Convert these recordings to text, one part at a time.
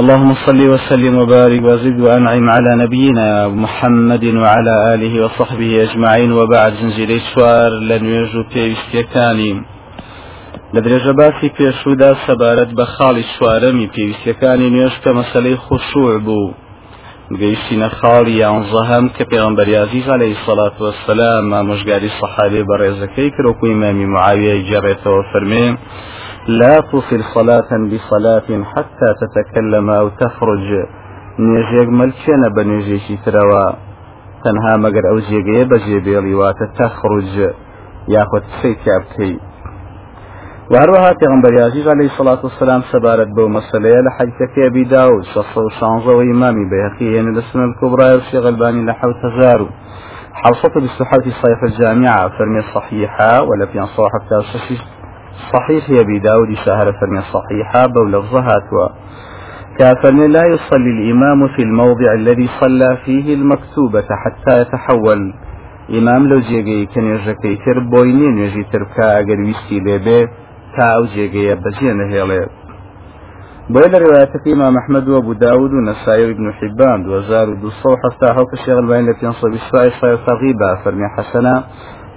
اللهم صل وسلم وبارك وزد وأنعم على نبينا محمد وعلى آله وصحبه أجمعين وبعد. زنجيري شوار لنويجو پێویستیەکانی لە درێژە باسی پێشودا سەبارەت بە خاڵی شوارەمی پێویستیەکانی نوێش کە مەسلەی خوشوع بوو گەیشتینە خاڵی یانزەهەم کە عزیز عەلەیهی سەڵات وەسەلام مامۆژگاری سەحابێ بە ڕێزەکەی کڕۆکو ئیمامی معاویە جێڕێتەوە فەرمێ لا تصل صلاة بصلاة حتى تتكلم أو تخرج. نوێژێکی ترەوە تەنها مەگەر ئەو جێگەیە بە جێبێڵی واتە تەخڕج یاخود قسەی تیا بکەی وهروها پێغمبەر عزیز عليه الصلاة والسلام بەو مەسلەیە لە حەدیثەکەی أبي داود شەصە و شانزەوە ئیمامی بەیەقی هێنە لە سنە الكبرى وشيخ الباني لحوت هزار حوصة بالصحة صيف الجامعة. فرمي الصحيحة ولا في صاحب تاسسي. صحيح أبي داود شهر فرمي الصحيحة بولفظها كافرني لا يصلي الإمام في الموضع الذي صلى فيه المكتوبة حتى يتحول. إمام لو جيجي كان يجكي تر بوينين يجي تركا أجر ويستي لبي تا أو جيجي بجين هيلي بويل رواية إمام أحمد وأبو داود ونسائي بن حبان وزار دوصو حتى هو كشيغ البين التي ينصب السائل صير تغيبا فرمي حسنا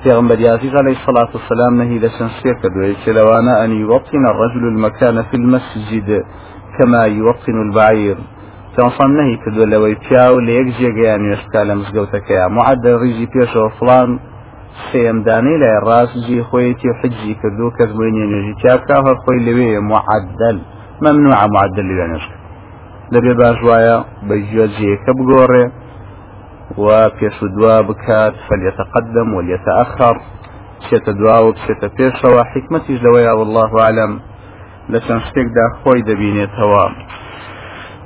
پێغمبەر عزيز عليه الصلاة والسلام نهي لسنسير كدوية لوانا أن يوطن الرجل المكان في المسجد كما يوطن البعير تنصان نهي كدو لوي بياو ليك جيغيان يشكال مزقوتك معدل ريجي بيشو فلان سيمداني لا الراس جي خويتي وحجي كدو كزبويني نجي تيابكا هر خوي لوي معدل. ممنوع معدل لوي نشك لبي باش وايا بيجو جيكا بقوري وبيش دوا بكات فليتقدم وليتأخر بچێتە دواوە بچێتە پێشەوە حکمەتیش لەوەیە والله عالم. لە چەند شتێکدا خۆی دەبینێتەوە.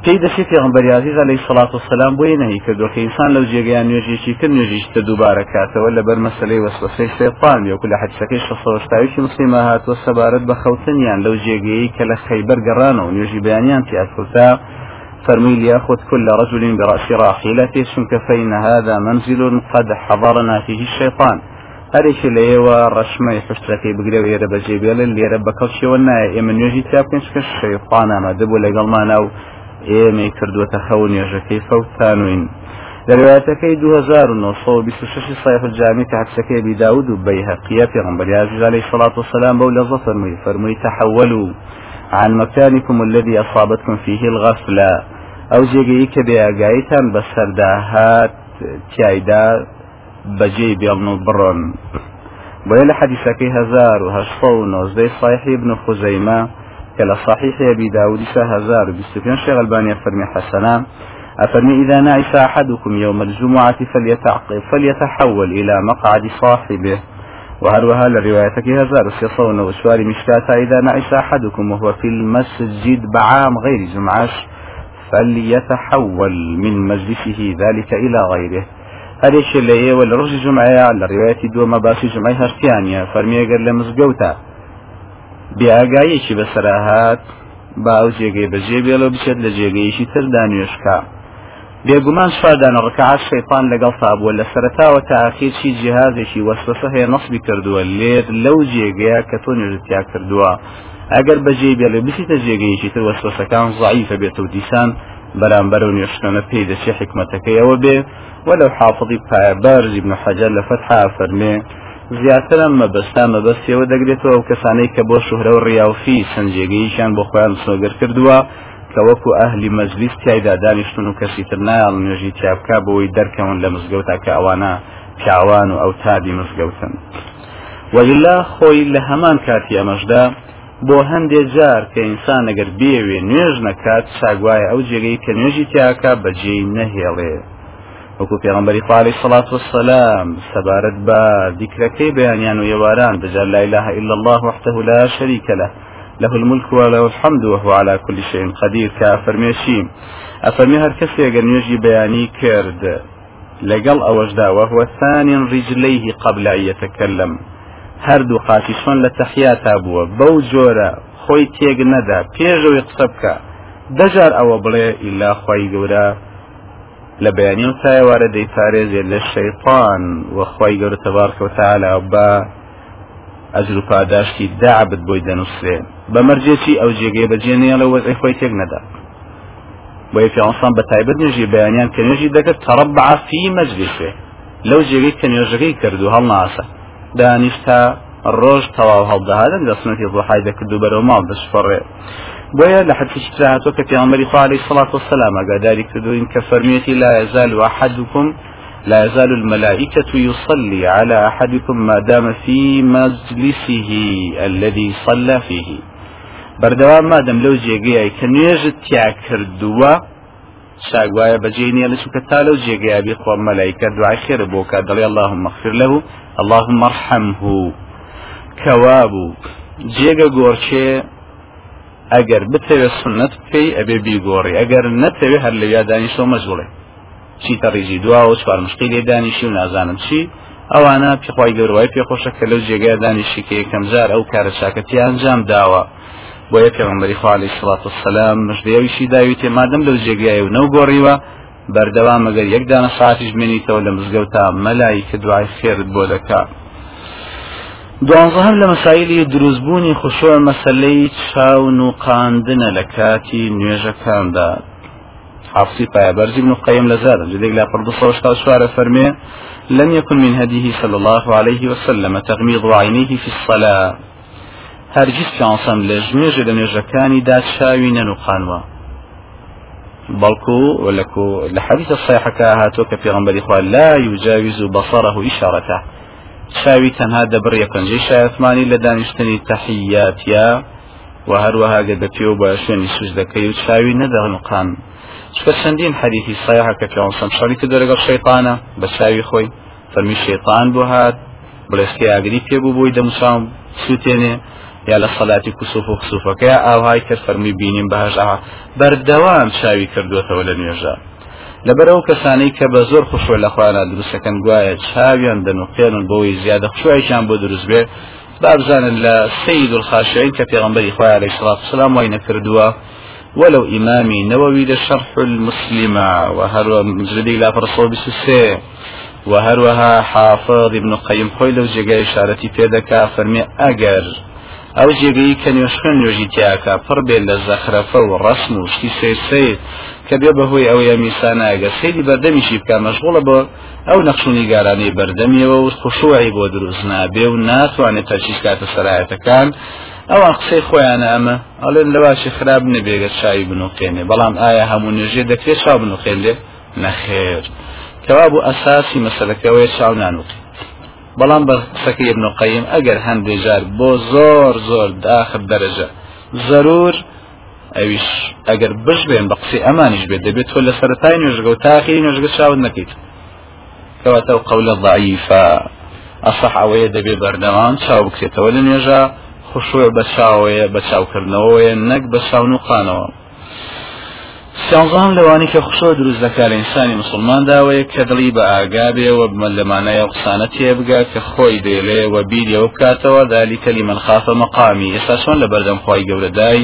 پێی دەشێت پێغمبەریازیز لەی سڵات و سەسلام بۆی نەهی کە دۆکە ئینسان لەو جێگەیان نوێژێکی کرد نوێژیشتە دووبارە کاتەوە لە بەر مەسلەی وەسوسەی شێپان یەکو لە حەدسەکەی شەوەشتاویکی مسلمە هاتووە سەبارەت بە خەوتنیان لەو جێگەیە کە لە خەیبەر گەڕانەوە نوێژی بەیانیان تیاکوتا فرمي ليأخذ كل رجل برأس راحلته شنك فإن هذا منزل قد حضرنا فيه الشيطان. هەرێکی لە ئێوە ڕشمەی پشتەکەی بگرێ و ئێرە بەجێ بێڵن لێرە بەکەڵشەوە نایە ئێمە نوێژی تاپێنچکە شەیطان ئامادە بوو لەگەڵمانە و ئێمەی کردووەتە خەو نێژەکەی فەوتانوین لە روايتەکەی 2926 صيف الجامع كحدثكي أبي داود وبيهقية في غنبري عزيز عليه الصلاة والسلام بولا فرمي فرمي تحولوا. عن مكانكم الذي أصابتكم فيه الغفلة. ئەو جێگەی کە بێئگایتان بە سەرداهات تایدا بەجێ بێڵن و بڕۆن. بۆیە لە حەدیسەکەی هزار و هەشتا و نۆزدەی صحیح ابن خزەیمە کە لە صحیح أبي داود هزار و بیست و پێنج شيخ الباني فرمي حسنا أفرمي إذا نعس أحدكم يوم الجمعة فليتعقب فليتحول إلى مقعد صاحبه. وهروها لروايتك هزار سيصون وشوار مشكاتا إذا نعس أحدكم وهو في المسجد بعام غير جمعش. فليتحول من مجلسه ذلك إلى غيره. هەرێکی لە ئێوە لە ڕژی جمعەیە لە ڕێوەتی دووەمە باسی جمعی هەشتیانە فەرمیێگەر لە مزگەوتە بیاگایەکی بەسەراهات با ئەو جێگەی بەجێ بێڵە بچێت لە جێگەیشی تر دانوێشکە بێگومان شادانە ڕکعات شەیطان لەگەڵ تابووە لە تا ئاخیرچی جیهازێکی وەسوسە هەیە نەسبی کردووە لێت لەو جێگەیە کە تۆ نوێژتیا کردووە ئەگەر بەجێ بێڵێ بچیتە جێگەیەکی تر وەسوسەکان ضعیفە بێت و دیسان بەرامبەر و نوێشتنە پێی دەچێ حکمەتەکەیەوە بێ. ولو حافظی پایبەرز ابن حەجەر لە فەتحا فەرمێ زیاتر ئەم مەبەستا مەبەستیەوە دەگرێتەوە ئەو کەسانەی کە بۆ شوهرە و ڕیاوفی سنجێگەیشان بۆ خۆیان سۆگەر کردووە کە وەکو ئەهلی مەجلیس تایدا دانیشتون و کەسی تر نایڵ نوێژی تیابکە بۆی دەرکەون لە مزگەوتا کە ئەوانە پیاوان و ئەو تابی مزگەوتن. وەلا خۆی لە هەمان کاتی ئەمەشدا بۆ هەندێک جار کە ئینسان ئەگەر بێوێ نوێژ نەکات چاگوایە ئەو جێگەی کە نوێژی تیاکە بەجێ نەهێڵێ. وەکو پێغمبەری خاڵی سەڵات وسلام سەبارەت بە دیکرەکەی بەیانیان و یێواران بجار لا إله إلا الله وحده لا شريك له. له الملك وله الحمد وهو على كل شيء قدير كافرميشي أفرمي هر كسي أجر نيجي بياني كرد لقل أوجدا وهو ثاني رجليه قبل أن يتكلم. هەردوو قاتی چۆن لە تەحیاتا بووە. بەو جۆرە خۆی تێک نەدا پێشەوەی قسە بکە. دەجار ئەوە بڵێ ئیلا خی گەورە. لە بەیانی و تایوارە دەیپارێزێ لە شەیطان وەخوای گەورە تەبارکەوتعالا بە ئەجر و پاداشتی داعبت بۆی دەنووسێ. بە مەرجێکی ئەو جێگەی بەجێنیان لە وەزەی خۆی تێک نەدا. بۆیە پیانسان بە تایبەت نوێژی بەیانیان کە نوێژی دەکرد تەڕەبع فی مەجلیسێ لەو جێگەی کە نوێژەکەی کردو هەڵناسە دانیشتا ڕۆژ تەواو هەڵدەهادن دەسنەتی ڕۆحای دەکرد و بەرەو ماڵ دەشفڕێ بۆیە لە حدیث هاتۆ کە پیامبەری خوا عليه الصلاة والسلام ئەگاداری کردوین کە فەرمیەتی لا يزال أحدكم لا يزال الملائكة يصلي على أحدكم ما دام في مجلسه الذي صلى فيه بەردەوام مادەم لەو جێگەیە کە نوێژت تیا کردووە شاگوایە بەجێنیە لە چووکە تا لەو جێگەیە بێ خۆ مەلایکە دوای خێر بۆ کە دەڵێ اللهم اغفر له اللهم ارحمه. کەوابوو جێگە گۆرچێ ئەگەر بتەوێت سنت بکەی ئەبێ بیگۆڕی ئەگەر نەتەوێت هەر لە یادانیشۆ مەژوڵێ چیتە ڕێژی دواوە چوار مشقی لێ دانیشی و نازانم چی ئەوانە پێخوای گەوروای پێخۆشە کە لەو جێگای دانیشی کە یەکەم جار ئەو کارە چاکەتی ئەنجام داوە بۆ یە پێغمبەری خوالی سڵات وسلام مژدەیەویشی داویتێ مادەم لەو جێگای و نەو گۆڕیوە بەردەوام ئەگەر یەک دانە ساعتیش بمێنیتەوە لە مزگەوتا مەلای کە دوای خێرت بۆ دەکات دوانزەهم لە مەسایلی دروستبوونی خوشوە مەسلەی چاون و قاندنە لە کاتی نوێژەکاندا. حافظي برزي بن القيم لزاد جديك لا فرض صوشتا شوار فرمي لم يكن من هديه صلى الله عليه وسلم تغميض عينيه في الصلاة هرگز پیانسان لە ژمێژە لە نوێژەکانی دا چاوی نەنوقانوە. بەڵکو ولكو حەدیث الصحيحەکە هاتۆ کە پێغمبەری خوا لا يجاوز بصره إشارته. چاوی تەنها دەبڕیە پەنجەی شایەتمانی لە دانیشتنی تەحیاتیا و هەروەها گە دەپێ و بە شوێنی سوزدەکەی و چاوی نەدەغنقان چکە چەندین حەدیثی سایحە کە پیانسەم شەڕی کە دەرەگەڵ شەیطانە بە چاوی خۆی فەرمی شەیطان بۆ هات بڵێسکی ئاگری یا لە سەلاتی کوسوف و خسوفەکە ئاهای کرد فەرمی بینیم بەهش ئاها بەردەوام چاوی کردوێتەوە لە نوێژە لەبەرەوە کەسانەی کە بە زۆر خوشوە لە خوانە دروستەکەن گوایە چاویان دەنوقێنن بۆی زیادە خوشوایشان بۆ دروست بێ. بابزانن لە الخاشعین کە پێغمبەری خۆی عليه الصلاة والسلام وای نەکردووە. ولو إمامي نووي لشرح المسلمة وهروى مجلدي لا فرصو بسسي وهروها حافظ ابن قيم خوي لو جيغا إشارتي بيدكا فرمي أجر ئەو جێگەی کە نوێشخن نوێژی تیاکە پڕ بێت لە زەخرەفە و ڕسم و شتی سێسێت کە بێ بەهۆی ئەوەیە میسانایگە. سەیری بەردەمیشی بکە مەشغوڵە بۆ ئەو نەخشونی گارانەی بەردەمیەوە و خوشوعی بۆ دروست نابێ و ناتوانێت تەرچیز کاتە سەرایەتەکان. ئەوان قسەی خۆیانە ئەمە ئەڵێن لەواشی خراپ نەبێگە چاوی بنوقێنێ بەڵام ئایا هەموو نوێژێ دەکرێت چاو بنوقێن لێ نەخێر. کەوا بوو ئەساسی مەسلەکەوەی چاو نانوقی. بەڵام بە قسەکە ابن قیم ئەگەر هەندێک جار بۆ زۆر زۆر داخر دەرەجە. ضرور ئەویش ئەگەر بش بێن بە قسەی ئەمانیش بێت دەبێت تۆ لە سەرای نوێژگە و تاخی نوێژگە چاون نەکەیت. کەواتە قەولە ضعیفە. ئەصح ئەوەیە دەبێ بەردەوام چاو بکرێتەوە لە نوێژە خوشوە بە چاوەیە بە چاوکردنەوەیە نەک بە چاون و قانەوە سیانزان لەوانی کە خوشۆ دروست دەکات ئینسانی مسلمان داوەیە کە دڵی بە ئاگابێ و لەمانەیە قسانە تێبگا کە خۆی دێڵێ و بیریەوە بکاتەوە دالی کەلی من خافە مەقامی. ئێستا چۆن لە بەردەم خی گەورەدای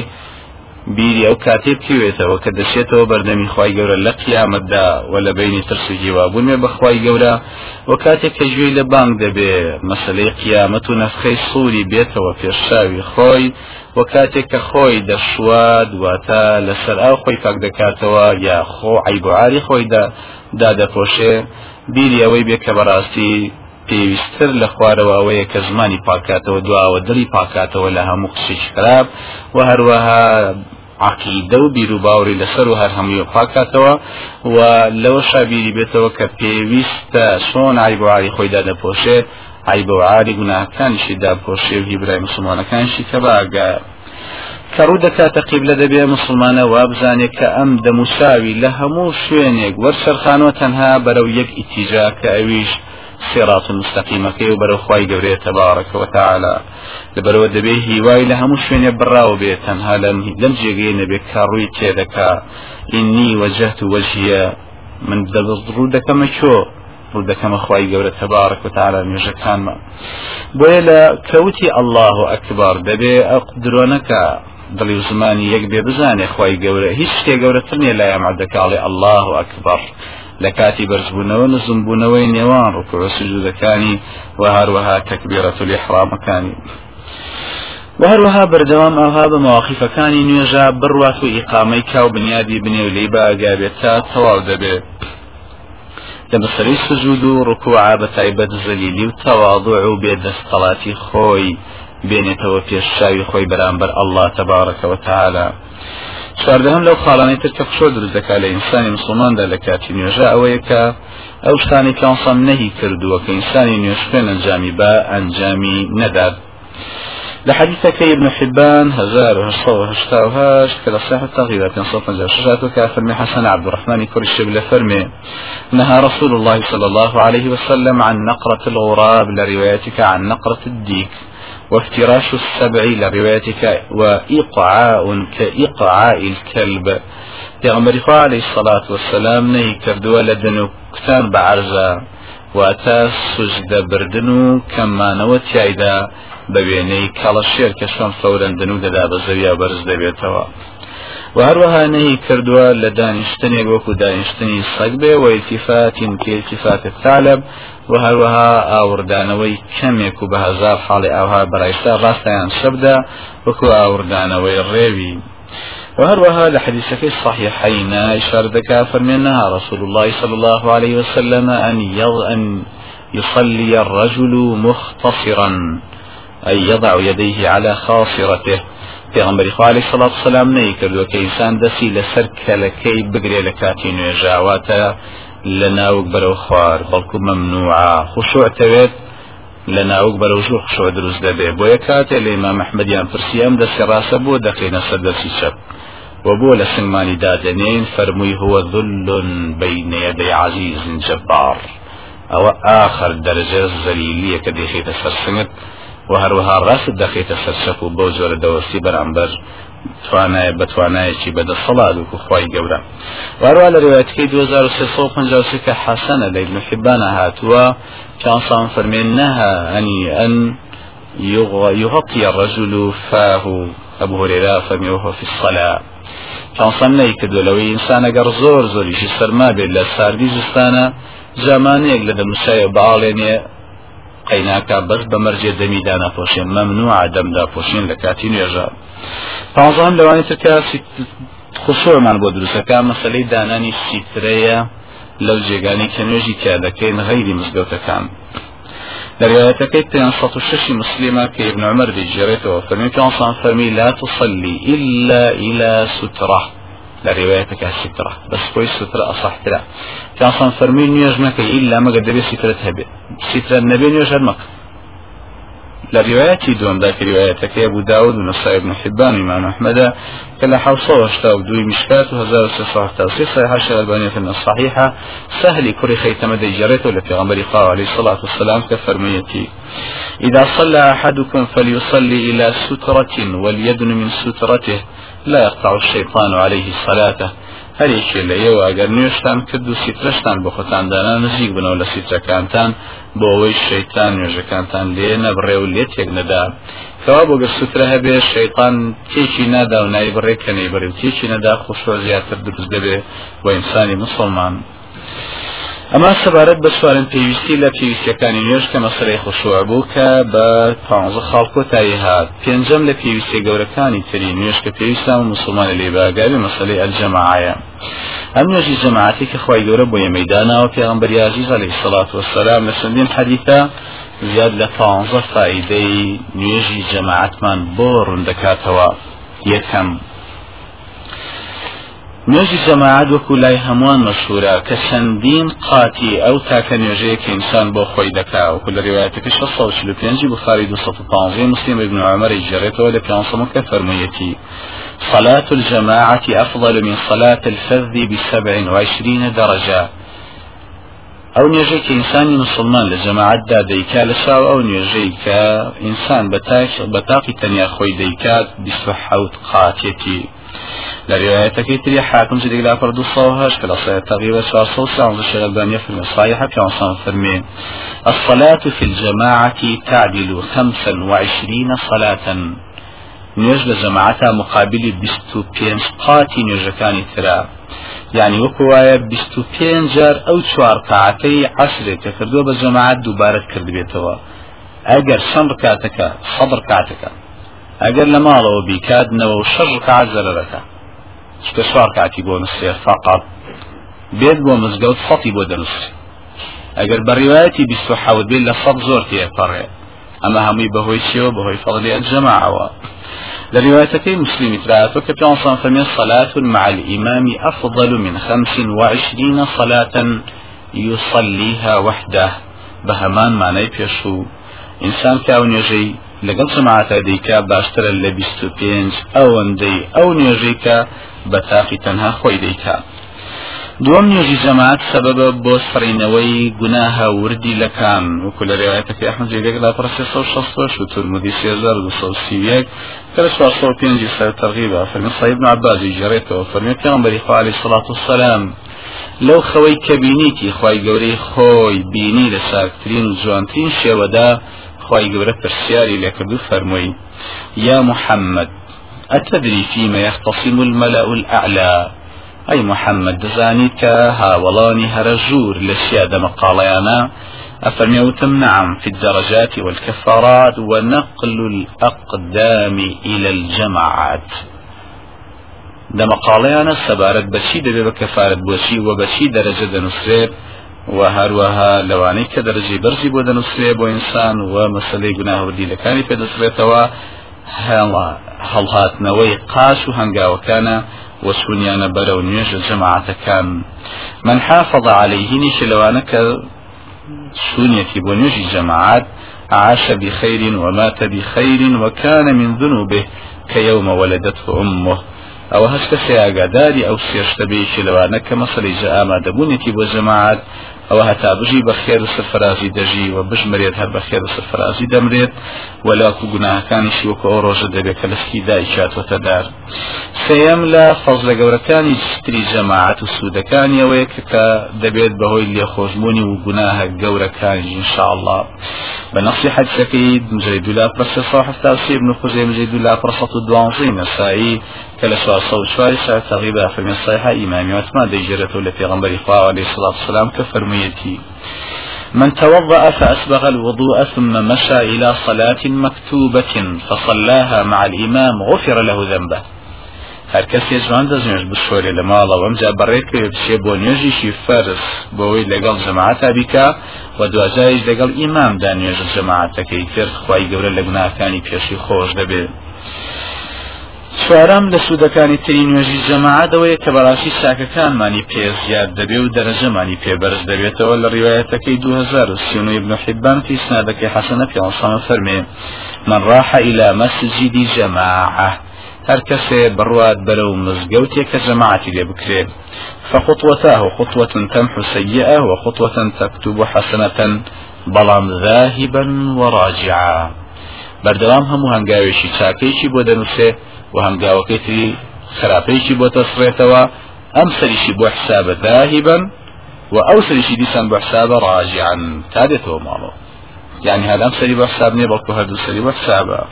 بیری ئەو کاتێ بکوێتەوە کە دەشێتەوە بەردەمی خی گەورە لە قیامەتدا و لە بینی ترسوگی وابوونێ بەخوای گەورە و کاتێک کە ژوێی لە بانگ دەبێ مەسلەی قیامەت و نەفخەی سووری بێتەوە پێشاوی خۆی و کاتێک کە خۆی دەشواد واتە لەسەر ئەو خۆی پاک دەکاتەوە یا خۆ عیبعاری خۆی دادەپۆشێ بیری ئەوەی بێ کە بەڕاستی پێویستتر لە خوارەوە ئەوەیە کە زمانی پاکاتەوە دواوە دڵی پاکاتەوە لە هەموو قسێک خراپ و هەروەها عقیدە و بیر و باوری لەسەر و هەر هەمووی پاکاتەوە و لەوە شابیری بێتەوە کە پێویستە چۆن عیبواری خۆیدا دەپۆشێ عیبواری گوناهەکانیشی داپۆشێ و هیبرای مسلمانەکانشی کە باگە کە ڕوو دەکاتە قیبلە دەبێ مسلمانە وابزانێ کە ئەم دەموساوی لە هەموو شوێنێک وەرسەرخانەوە تەنها بەرەو یەک ئیتیجا کە ئەویش صراط مستقيمەکەی و بەرەو خی گەورێت تبارك وتعالى لبرو دەبێ هیوای لە هەموو شوێنێ بڕاو بێت تەنها لەم لەم جێگەی نەبێت کاڕووی تێدەکا. ئینی وەجهت وەژیە من دەبڕوو دەکەمە چۆ؟ ڕوودەکەمە خی گەورە تەبارك و تعالی نوێژەکانمە بۆیە لە کەوتی الله ئەکبار دەبێ درۆنەکە دڵی و زمانی یەک بێ بزانێ خی گەورە هیچ شتێ گەورەتر نیە لای ئەمەدەکاڵێ الله ئەکبەر. لە کاتی بەرزبوونەوە نزمبوونەوەی نێوان ڕوکوع سجودەکانی و هەروەها تەکبیرەت و لحرامەکانی وهروها بەردەوام ئەوها بە مواقفەکانی نوێژە بڕوات و ئیقامەی کاو بنیادی بنێ و لی باگابێت تا تەواو دەبێت. لە بەسەری سجود و ڕکوعا بە تایبەت زەلیلی و تەواضع و بێدەستەڵاتی خۆی بێنێتەوە پێشچاوی خۆی بەرامبەر الله تبارەکەەوە تعالی چواردەهم لەو خاڵانەی تر کە خۆ دروست دەکات لە ئینسانی مسلماندا لە کاتی نوێژە ئەوەیە کە ئەو شتانی کەسەم نەهی کردووە کە ئینسانی نوێشتێن ئەنجامی بە ئەنجامی نەدات لحديث ابن حبان هزار وهشتا هشتا كلا صحيح التغيير في صوت جاشات وكافر حسن عبد الرحمن كل الشبل فرمي. نهى رسول الله صلى الله عليه وسلم عن نقرة الغراب لروايتك عن نقرة الديك وافتراش السبع لروايتك وإقعاء كإقعاء الكلب. پیغمبر عليه الصلاة والسلام نهي كردوا لدنو كتان بعرزا واتا سجد بردنو كما نوت يايدا بە وێنەی کاڵە شێر کە شۆن فەورەندن و دەدا بە زەویا بەرز دەبێتەوە. و هەروەها نەهی کردووە لە دانیشتنێک وەکو دانیشتنی سەگ بێ و ئیتیفاتین کێتیفات تالب و هەروەها ئاوردانەوەی کەمێک و بە هزار حاڵی ئاها بەڕایستا ڕاستیان شەبدا وەکو ئاوردانەوەی ڕێوی. وهروها لحديثك الصحيحين إشارة فرمينها رسول الله صلى الله عليه وسلم أن أن يصلي الرجل مختصرا ئەی یەضع یەدەیه على خاصرته. پێغمبەری خوا علیه الصلاة والسلام نەیکردووە کە ئینسان دەستی لەسەر کەلەکەی بگرێ لە کاتی نوێژاواتە لە ناوک بەرەو خوار بەڵکو مەمنوعە. خشوعتەوێت لە ناوک بەرە ژوو خشۆ دروست دەبێ. بۆیە کاتێ لە ئیمام محمەدیان پرسیام دەستی ڕاستە بۆ دەکەینە سەر دەستی چەپ. وبو لسنماني دادنين فرمي هو ذل بين يدي عزيز جبار. او اخر درجة زليلية كدي خيطة سرسنت و هەروەها ڕاست دەخێتە سەرشەف و بەو جۆرە دەوەستی بەرامبەر توانایە بەتوانایەکی بەدە سەڵات و خی گەورە. وارووا لە ڕێوەتەکەی 2350 کە حەسەنە لە ابن حبانە هاتووە كان فرمين نهى أن أن يغطي الرجل فاه أبو هريرة فرمي وهو في الصلاة كان صنعي كدو لو إنسان أقر زور زور يشي سرما بي لساردي زستانا زمانيك لدى مسايا بعاليني قەیناکە بەس بە مەرجێ دەمیدا ناپۆشێن مەمنوع دەمدا پۆشین لە کاتی نوێژە پازان لەوانی ترکە خصومان بۆ دروستەکە مەسلەی دانانی سیترەیە لەو جێگانی کە نوێژی تیا دەکەین غەیری مزگەوتەکان. صوت الشش مسلمة كابن عمر بيجريته فرمي كان فرمي لا تصلي إلا إلى سترة. لروايتك السترة. بس كويس سترة أصح تلا كان صن فرمي نيوج مكي إلا ما قد بي سترة هبي. سترة النبي نيوج هرمك لروايتي دوم ذاك روايتك. أبو داود ونصائي بن حبان إمام أحمد. كلا حوصة واشتا ودوي مشكات وهزار سصاح توصيح صحيحة الألبانية في الصحيحة سهل كل خيتم دي جريته لفي غنبري قال عليه الصلاة والسلام كفرميتي. إذا صلى أحدكم فليصلي إلى سترة وليدن من سترته. لا يقطع الشيطان عليه صلاته. هەرێکی لە ئێوە ئەگەر نوێشتان کرد و سیترشتان بۆ خۆتاندانا نزیک بنەوە لە سیترەکانتان بۆ ئەوەی شەیتان نوێژەکانتان لێ نەبڕێ و لێ تێک نەدا. کەوا بۆ گەر سوترە هەبێ شەیطان تێکی نادا و نای بڕێ کە نەی بڕێ و تێکی نەدا خوشۆ زیاتر دروست دەبێ بۆ ئینسانی مسلمان. ئەمە سەبارەت بە سوارن پێویستی لە پێویستەکانی نوێژ کە مەسەرەی خۆشوە بوو کە بە پ خاڵکۆ تایی هات. پێنجەم لە پێویستی گەورەکانی تری نوێژ کە پێویستان و مسلمانە لێباگاوی مەسلەی ئەلجەماعە ئەم نوێژی جەماعەتی کە خی گەورە بۆ یەمەداناوە پێغمبەر عزیز عليه الصلاة والسلام لە چەندین حەدیثە زیاد لە پانزە فائیدەی نوێژی جەماعەتمان بۆ ڕوندەکاتەوە یەکەم نوێژی جەماعات وەکو لای هەمووان مەشهورە کە چەندین قاتی ئەو تاکە نوێژەیە کە ئینسان بۆ خۆی دەکا. وەکو لە ڕێوایەتەکە 645 بخاری 215 مسلم ابن عمر جريته لك أنصمك فرميتي صلاة الجماعة أفضل من صلاة الفذ بسبع وعشرين درجة. ئەو نوێژەی کە مسلمان لە جەماعەتدا دەیکا لە شاو ئەو نوێژەی کە ئینسان بە تاقی تەنیا خۆی دەیکات 26 قاتێتی لروايتك تري حاكم جديد لا فرد الصوهاش في الأصلاة تغيب شهر صوت سعود الشيخ البانية في المصايحة في عنصان فرمين الصلاة في الجماعة تعدل خمسا وعشرين صلاة. نوێژ لە جەماعەتە مقابلی بیست و پێنج قاتی نوێژەکانی ترا. یعنی وەکو وایە بیست و پێنج جار ئەو چوار قاعەتەی عەشرێک کە کردووە بە جەماعەت دووبارەت کردبێتەوە. ئەگەر شەڕ کاتەکە سەبر کاتەکە. ئەگەر لە ماڵەوە بیکاتنەوە و شەڕ کات زەرەکە شتە چوار کاتی بۆ نووسێ فقط. بێت بۆ مزگەوت سەڵی بۆ دەنووسی. ئەگەر بەڕیواەتی و حەوت بێت لە سەد زۆر تێپەڕێ ئەمە هەمووی بەهۆی چیەوە بەهۆی فەڵی ئەنجەماعەوە لروايتي مسلم ترات وكبيان صنفمي الصلاة مع الإمام أفضل من خمس وعشرين صلاة يصليها وحده. بهمان معنى بيشو إنسان كاون يجي لەگەڵ جماعتە دەیکا باشترە لە بیست و پێنج ئەوەندەی ئەو نوێژەیکە بە تاقی تەنها خۆی دەیکا دوم نوێژی جەماعت سەبەبە بۆ سڕینەوەی گوناها وردی لەکان. وەکو لە ڕێوایەتەکەی ئەحمد جێگەک لا پرسێ سە شەستۆش و تورمودی سێزار دو سە سیویەک کە لە چوار سە پێنجی سەر تەرغیبە فەرمی صاحب ابن عباس جێڕێتەوە فەرمی پێغەمبەری خوا عەلەیهی سەڵات وسەلام لەو خەوەی کە بینیتی خوای گەورەی خۆی بینی لە ساکترین و جوانترین شێوەدا خوای گەورە پرسیاری لێکردو فەرمووی یا محەممەد أتدري فيما يختصم الملأ الأعلى؟ أي محمد دزانيت هاولاني هرجور لشيادة مقاليانا أفرميوتم نعم في الدرجات والكفارات ونقل الأقدام إلى الجماعات. ده مقاليانا سبارت ده بكفارة بوشي وبشي درجة دنسريب وهروها لواني كدرجة برزي بو دنسريب وإنسان ومسألة قناه ودي لكاني في دسريتوا هل هاتنوي قاش وهنگاوكانا وسونيانا برو نيوش جماعة كان من حافظ عليه نيش لوانك سونيتي بنيوش جماعات عاش بخير ومات بخير وكان من ذنوبه كيوم ولدته أمه. أو هشت سياقاداري أو سيشتبيش لوانك مصري جاء ما دبونيتي بجماعات أو هتا بجي بخير سفرازي دجي وبجمريت هر بخير سفرازي دمريت ولا كو گناه كان شي وكو اوروج دبك لسكي دايشات وتدار سيم لا فضل گوركاني ستري جماعة السودكاني ويك كدبيت بهوي اللي خوشبوني وگناه گوركاني ان شاء الله بنصيحة سكيد مجرد لا برس صاحب تاسي ابن خزي مجرد لا برسة الدوانزي نسائي كلا سوار صوت شواري ساعة تغيبا في الصحيحة إمامي واتما ديجرته لفي غنبري خواه عليه الصلاة والسلام كفرميتي من توضأ فأسبغ الوضوء ثم مشى إلى صلاة مكتوبة فصلاها مع الإمام غفر له ذنبه. هەر کەسێ جوان دەژێش بشۆرێ لە ماڵەوە ئەمجا بەڕێک بچێ بۆ نوێژیشی فەرس بۆەوەی لەگەڵ جەماعتا بیکە و دوجایش لەگەڵ ئیمامدا نوێژ جەماعەتەکەی کرد خی گەورە لە گوناکانی پێشی خۆش دەبێت چوارم لە سوودەکانی تری نوێژی جەماعەدەوەیە کە بەڕاستی ساکەکانمانی پێ زیاد دەبێ و دەرەجەمانی پێبەرز دەبێتەوە لە ڕیواەتەکەی 2030 ابن حبان في سنادەکەی حەسەنە پێ فەرمێ. من راح إلى مسجد جماعة. هر کەسێ بڕوات بەرە و مزگەوتێک کە جەماعتی لێ بکرێت فخطوتاه خطوة تمحو سيئة وخطوة تكتب حسنة بەڵام ذاهبا وراجعا بەردەوام هەموو هەنگاوێکی چاکەیشی بۆ دەنووسێ و هەنگاوەکەی تری خراپەیەکی بۆ تەسڕێتەوە ئەم سەریشی بۆ حسابە ذاهبا و ئەو سەریشی دیسان بۆ حسابە ڕاجعا تا يعني هذا سري بحساب ني بلكو هذا سري بحسابا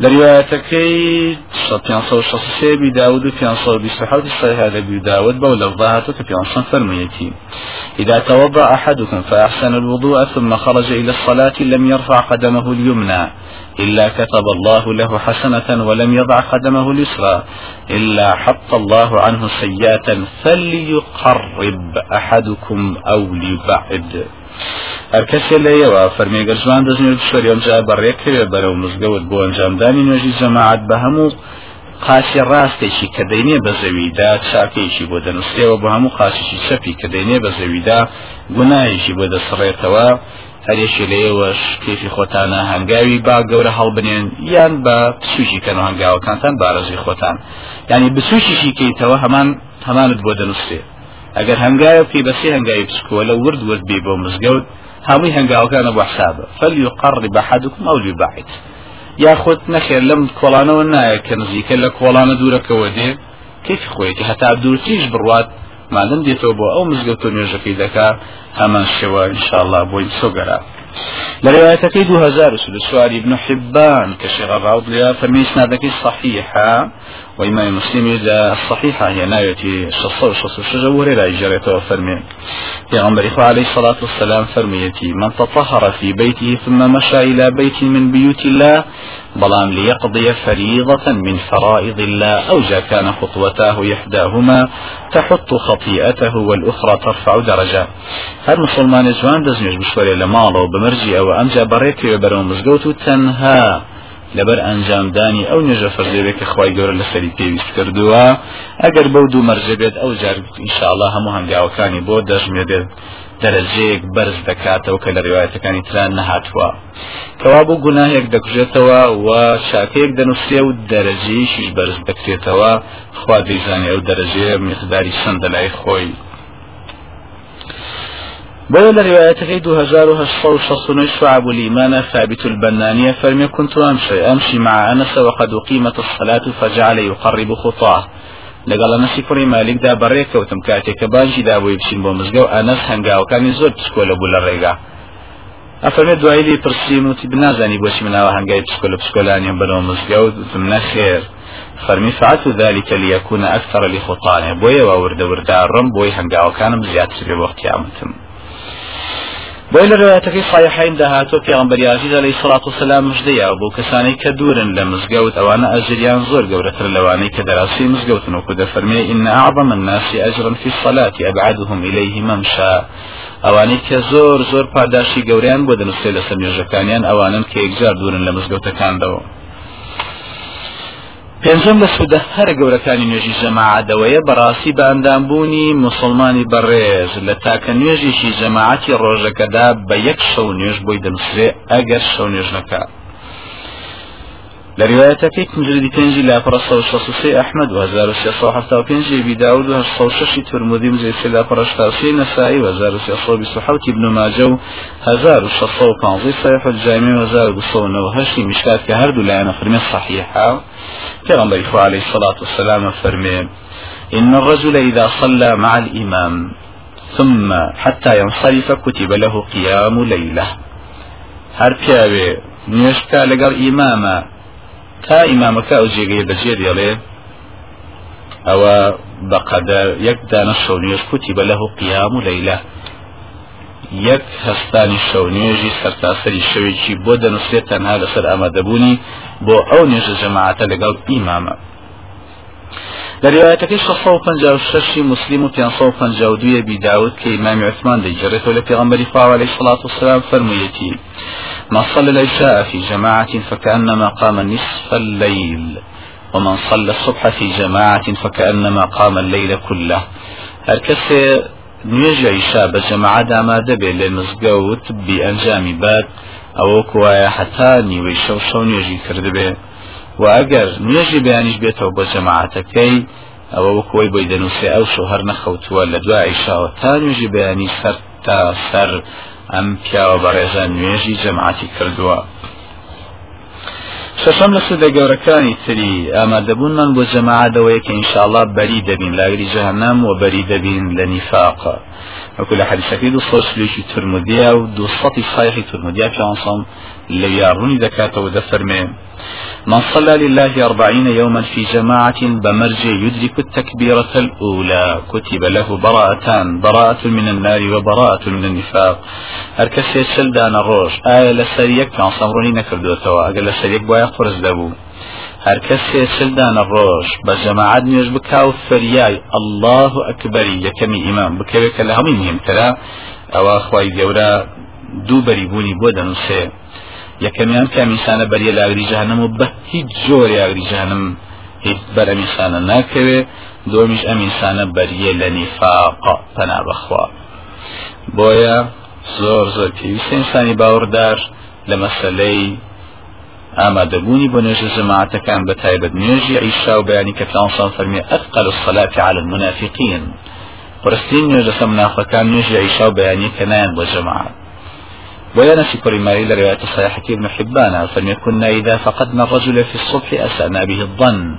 لروايتكي شطيان صو شخصي بي داود في صو بصحة الصحيح هذا بي داود بولا فرميتي. إذا توضأ أحدكم فأحسن الوضوء ثم خرج إلى الصلاة لم يرفع قدمه اليمنى. إلا كتب الله له حسنة ولم يضع قدمه اليسرى إلا حط الله عنه سيئة فليقرب أحدكم أو ليبعد هەر کەسێ لەیەوە فەرمێگەر جوان دەژێت شوەری ئەمجا بەڕێکەوێ بەرەو مزگەوت بۆ ئەنجامدانی نوێژی جەماعات بە هەموو قاسی ڕاستێکی کە دەینێ بە زەویدا چاکەیشی بۆ دەنووسێەوە بە هەموو قاسیشی چەپی کە دەینێ بە زەویدا گوناایشی بۆ دەسڕێتەوە هەرێکی لێوەش کێفی خۆتانە هەنگاوی با گەورە هەڵبنێن یان بە سوشی کەن هەنگاوەکانتان بارەزی خۆتان ینی بسوشیشی کەیتەوە هەمان هەمانت بۆ دەنووسێ ئەگەر هەنگایە بەسی هەنگاوی بچکووە لە ورد ورد بێ بۆ مزگەوت هەمووی هەنگاوەکانە بۆ حسابە فەلیقڕی بە حەدکم ئەو لێبعیت یاخود نەخێر لەم کۆڵانەوە نایە کە نزیکە لە کۆڵانە دوورەکەەوە دێ کەیفی خۆیەتی هەتا دوورتیش بڕوات مادەم دێتەوە بۆ ئەو مزگەوت و نوێژەکەی دەکا هەمان شێوە انشاءله بۆی سۆگەرا. لروايتك دو هزار سواري ابن حبان كشيخ الراوض لها فرمي اسنادك صحيحة وإمام مسلم الصحيحة هي نايتي شصة وشصة وشجة وريرا إجارته فرمي في غنبري عليه الصلاة والسلام فرميتي من تطهر في بيته ثم مشى إلى بيت من بيوت الله بلام ليقضي فريضة من فرائض الله أو جا كان خطوتاه إحداهما تحط خطيئته والأخرى ترفع درجة. هر مسلمان جوان دزنيش بشوري لمالو بمرجي أو أمجا وبرو مزقوت تنها لەبەر ئەنجامدانی ئەو نوێژە فەرزێوێک کە خی گەورە لەسەری پێویست کردووە. ئەگەر بەو دوو مەرجە بێت ئەو جار ئینشاءله هەموو هەنگاوەکانی بۆ دەژمێدێت دەرەجەیەک بەرز دەکاتەوە کە لە ڕێوایەتەکانی تران نەهاتووە. کەوا بۆ گوناهێک دەکوژێتەوە و شاکەیەک دەنووسێ و دەرەجەیشیش بەرز دەکرێتەوە. خوا دەیزانێ ئەو دەرەجەیە میقداری سندە لای خۆی. بل روايته دو هزار وهشصو شصن شعب الإيمان ثابت البنانية فرمي كنت أمشي أمشي مع أنس وقد أقيمت الصلاة فجعل يقرب خطاه. لەگەڵ نەسی کوڕی مالک دا بەڕێکەوتم کاتێک کە بانجی دابووی بچین بۆ مزگە و ئەنەس هەنگاوەکانی زۆر پسکۆلە بوو لە ڕێگا ئەفەرمێت دوایی لی پرسییم وتی بنازانی بۆچی مناوە هەنگای پسکۆلە پسکۆلانیان بنەوە مزگە و وتم نەخێر فەرمی فعلت ذلك ليكون أكثر لخطانه بۆیە وردە ورداڕم بۆی هەنگاوەکانم بێ بۆ قیامەتم بۆی لە ڕێاتەکەی صحیحین داهاتۆ پێغمبەری عزیز علیه الصلاة والسلام مژدەیە بۆ کەسانی کە دوورن لە مزگەوت ئەوانە ئەجریان زۆر گەورەتر لەوانەی کە دەراسی مزگەوتن وکو دەفەرمێ إن أعظم الناس أجرا في الصلاة أبعدهم إليه ممشى ئەوانەی کە زۆر زۆر پاداشی گەوریان بۆ دەنووسێ لە سەرنێژەکانیان ئەوانن کە یەکجار دوورن لە مزگەوتەکاندەوە. پێنجم لە سوودە هەرە گەورەکانی نوێژی جەماعەدەوەیە بەڕاستی بەندامبوونی مسلمانی بەڕێز. لە تاکە نوێژیشی جەماعەتی ڕۆژەکەدا بە یەک شەو نوێژ بۆی دەنووسێ ئەگەر شەو نوێژ نەکات لروايتك مجلد تنجي لا فرصة وشخصي أحمد وهزار السياسة حتى وبينجي أبي داود وهزار الششي ترمذي مزي سلا فرشتاسي نسائي وهزار السياسة بسحوت ابن ماجو هزار الشخصة وكانزي صحيح الجامع وهزار قصونا وهشي مشكات كهرد لأنا كما عليه الصلاة والسلام فرمي إن الرجل إذا صلى مع الإمام ثم حتى ينصرف كتب له قيام ليلة. هر پیاوێ نوێشتا لەگەڵ ئیمامە تا ئیمامەکە ئەو جێگەی بەجێ دێڵێ ئەوە بەقەدەر یەک دانە شەو نوێژ کوتی بە یەک هەستانی شەو نوێژی سەرتاسەری شەوێکی بۆ دەنووسێت تەنها لەسەر ئامادەبوونی بۆ ئەو نوێژە جەماعەتە لەگەڵ ئیمامە. شخصه فنجا وششي مسلم وتنصو فنجا ودوية بداود كإمام عثمان دي جريته لبيغمبر فاو عليه الصلاة والسلام فرميتي ما صلى العشاء في جماعة فكأنما قام نصف الليل ومن صلى الصبح في جماعة فكأنما قام الليل كله. هركس نوێژی عیشا بە جەماعە ئامادە بێت لە مزگەوت بی ئەنجامی بات ئەوە کوایە حتا نیوەی شەو شەو نوێژی کردبێ و ئەگەر نوێژی بەیانیش بێتەوە بە جەماعەتەکەی ئەوە وەکۆی بۆی دەنووسێ ئەو شوهر نەخەوتووە لە دوای عیشاوە تا نوێژی بەیانی سەر تا سەر ئەم پیاوە بەڕێزە نوێژی جەماعەتی کردووە. شەشەم لە سودە گەورەکانی تری. ئامادەبوونمان بۆ جەماعەدەوەیە کە ئینشاءڵا بەری دەبین لاگری جەهنم و بەری دەبین لە نیفاقە وەکو لە حەدیثەکەی دو سۆسلێکی ترمودیا و دو سەتی سایحی ترمودیا پیانسەم لە یاڕوونی دەکاتەوە دەفەرمێ من صلى لله أربعين يوما في جماعة بمرج يدرك التكبيرة الأولى كتب له براءتان براءة من النار وبراءة من النفاق. هركس يشل دان الروش آية لسريك كان صمروني نكردو توا أقل لسريك بوايا قرز دابو هركس يشل دان الروش بجماعة نيوش بكاو فرياي الله أكبر يكمي إمام. بكويك لهمين هم ترى أو أخوي جورا دو بريبوني بودن وسي یەکەمیان کە میسانە بەریە لاگری جانم و بە هیچ جۆری ئاگری جانم هیچ بەر ئەمیسانە ناکەوێ دۆمیش ئەمیسانە بەریە لە نیفاق پەنا بەخوا بۆیە زۆر زۆر پێویستە ئینسانی باوەڕدار لە مەسلەی ئامادەبوونی بۆ نوێژە جەماعەتەکان بە تایبەت نوێژی عیشا و بەیانی کە پلانسان فەرمی أثقل الصلاة على المنافقين پرستین نوێژە سە منافقەکان نوێژی عیشا و بەیانی کە نایەن بۆ جەماعەت ويا نسي كريماري لرواية صحيحة ابن حبان فلم كنا إذا فقدنا الرجل في الصبح أسأنا به الظن.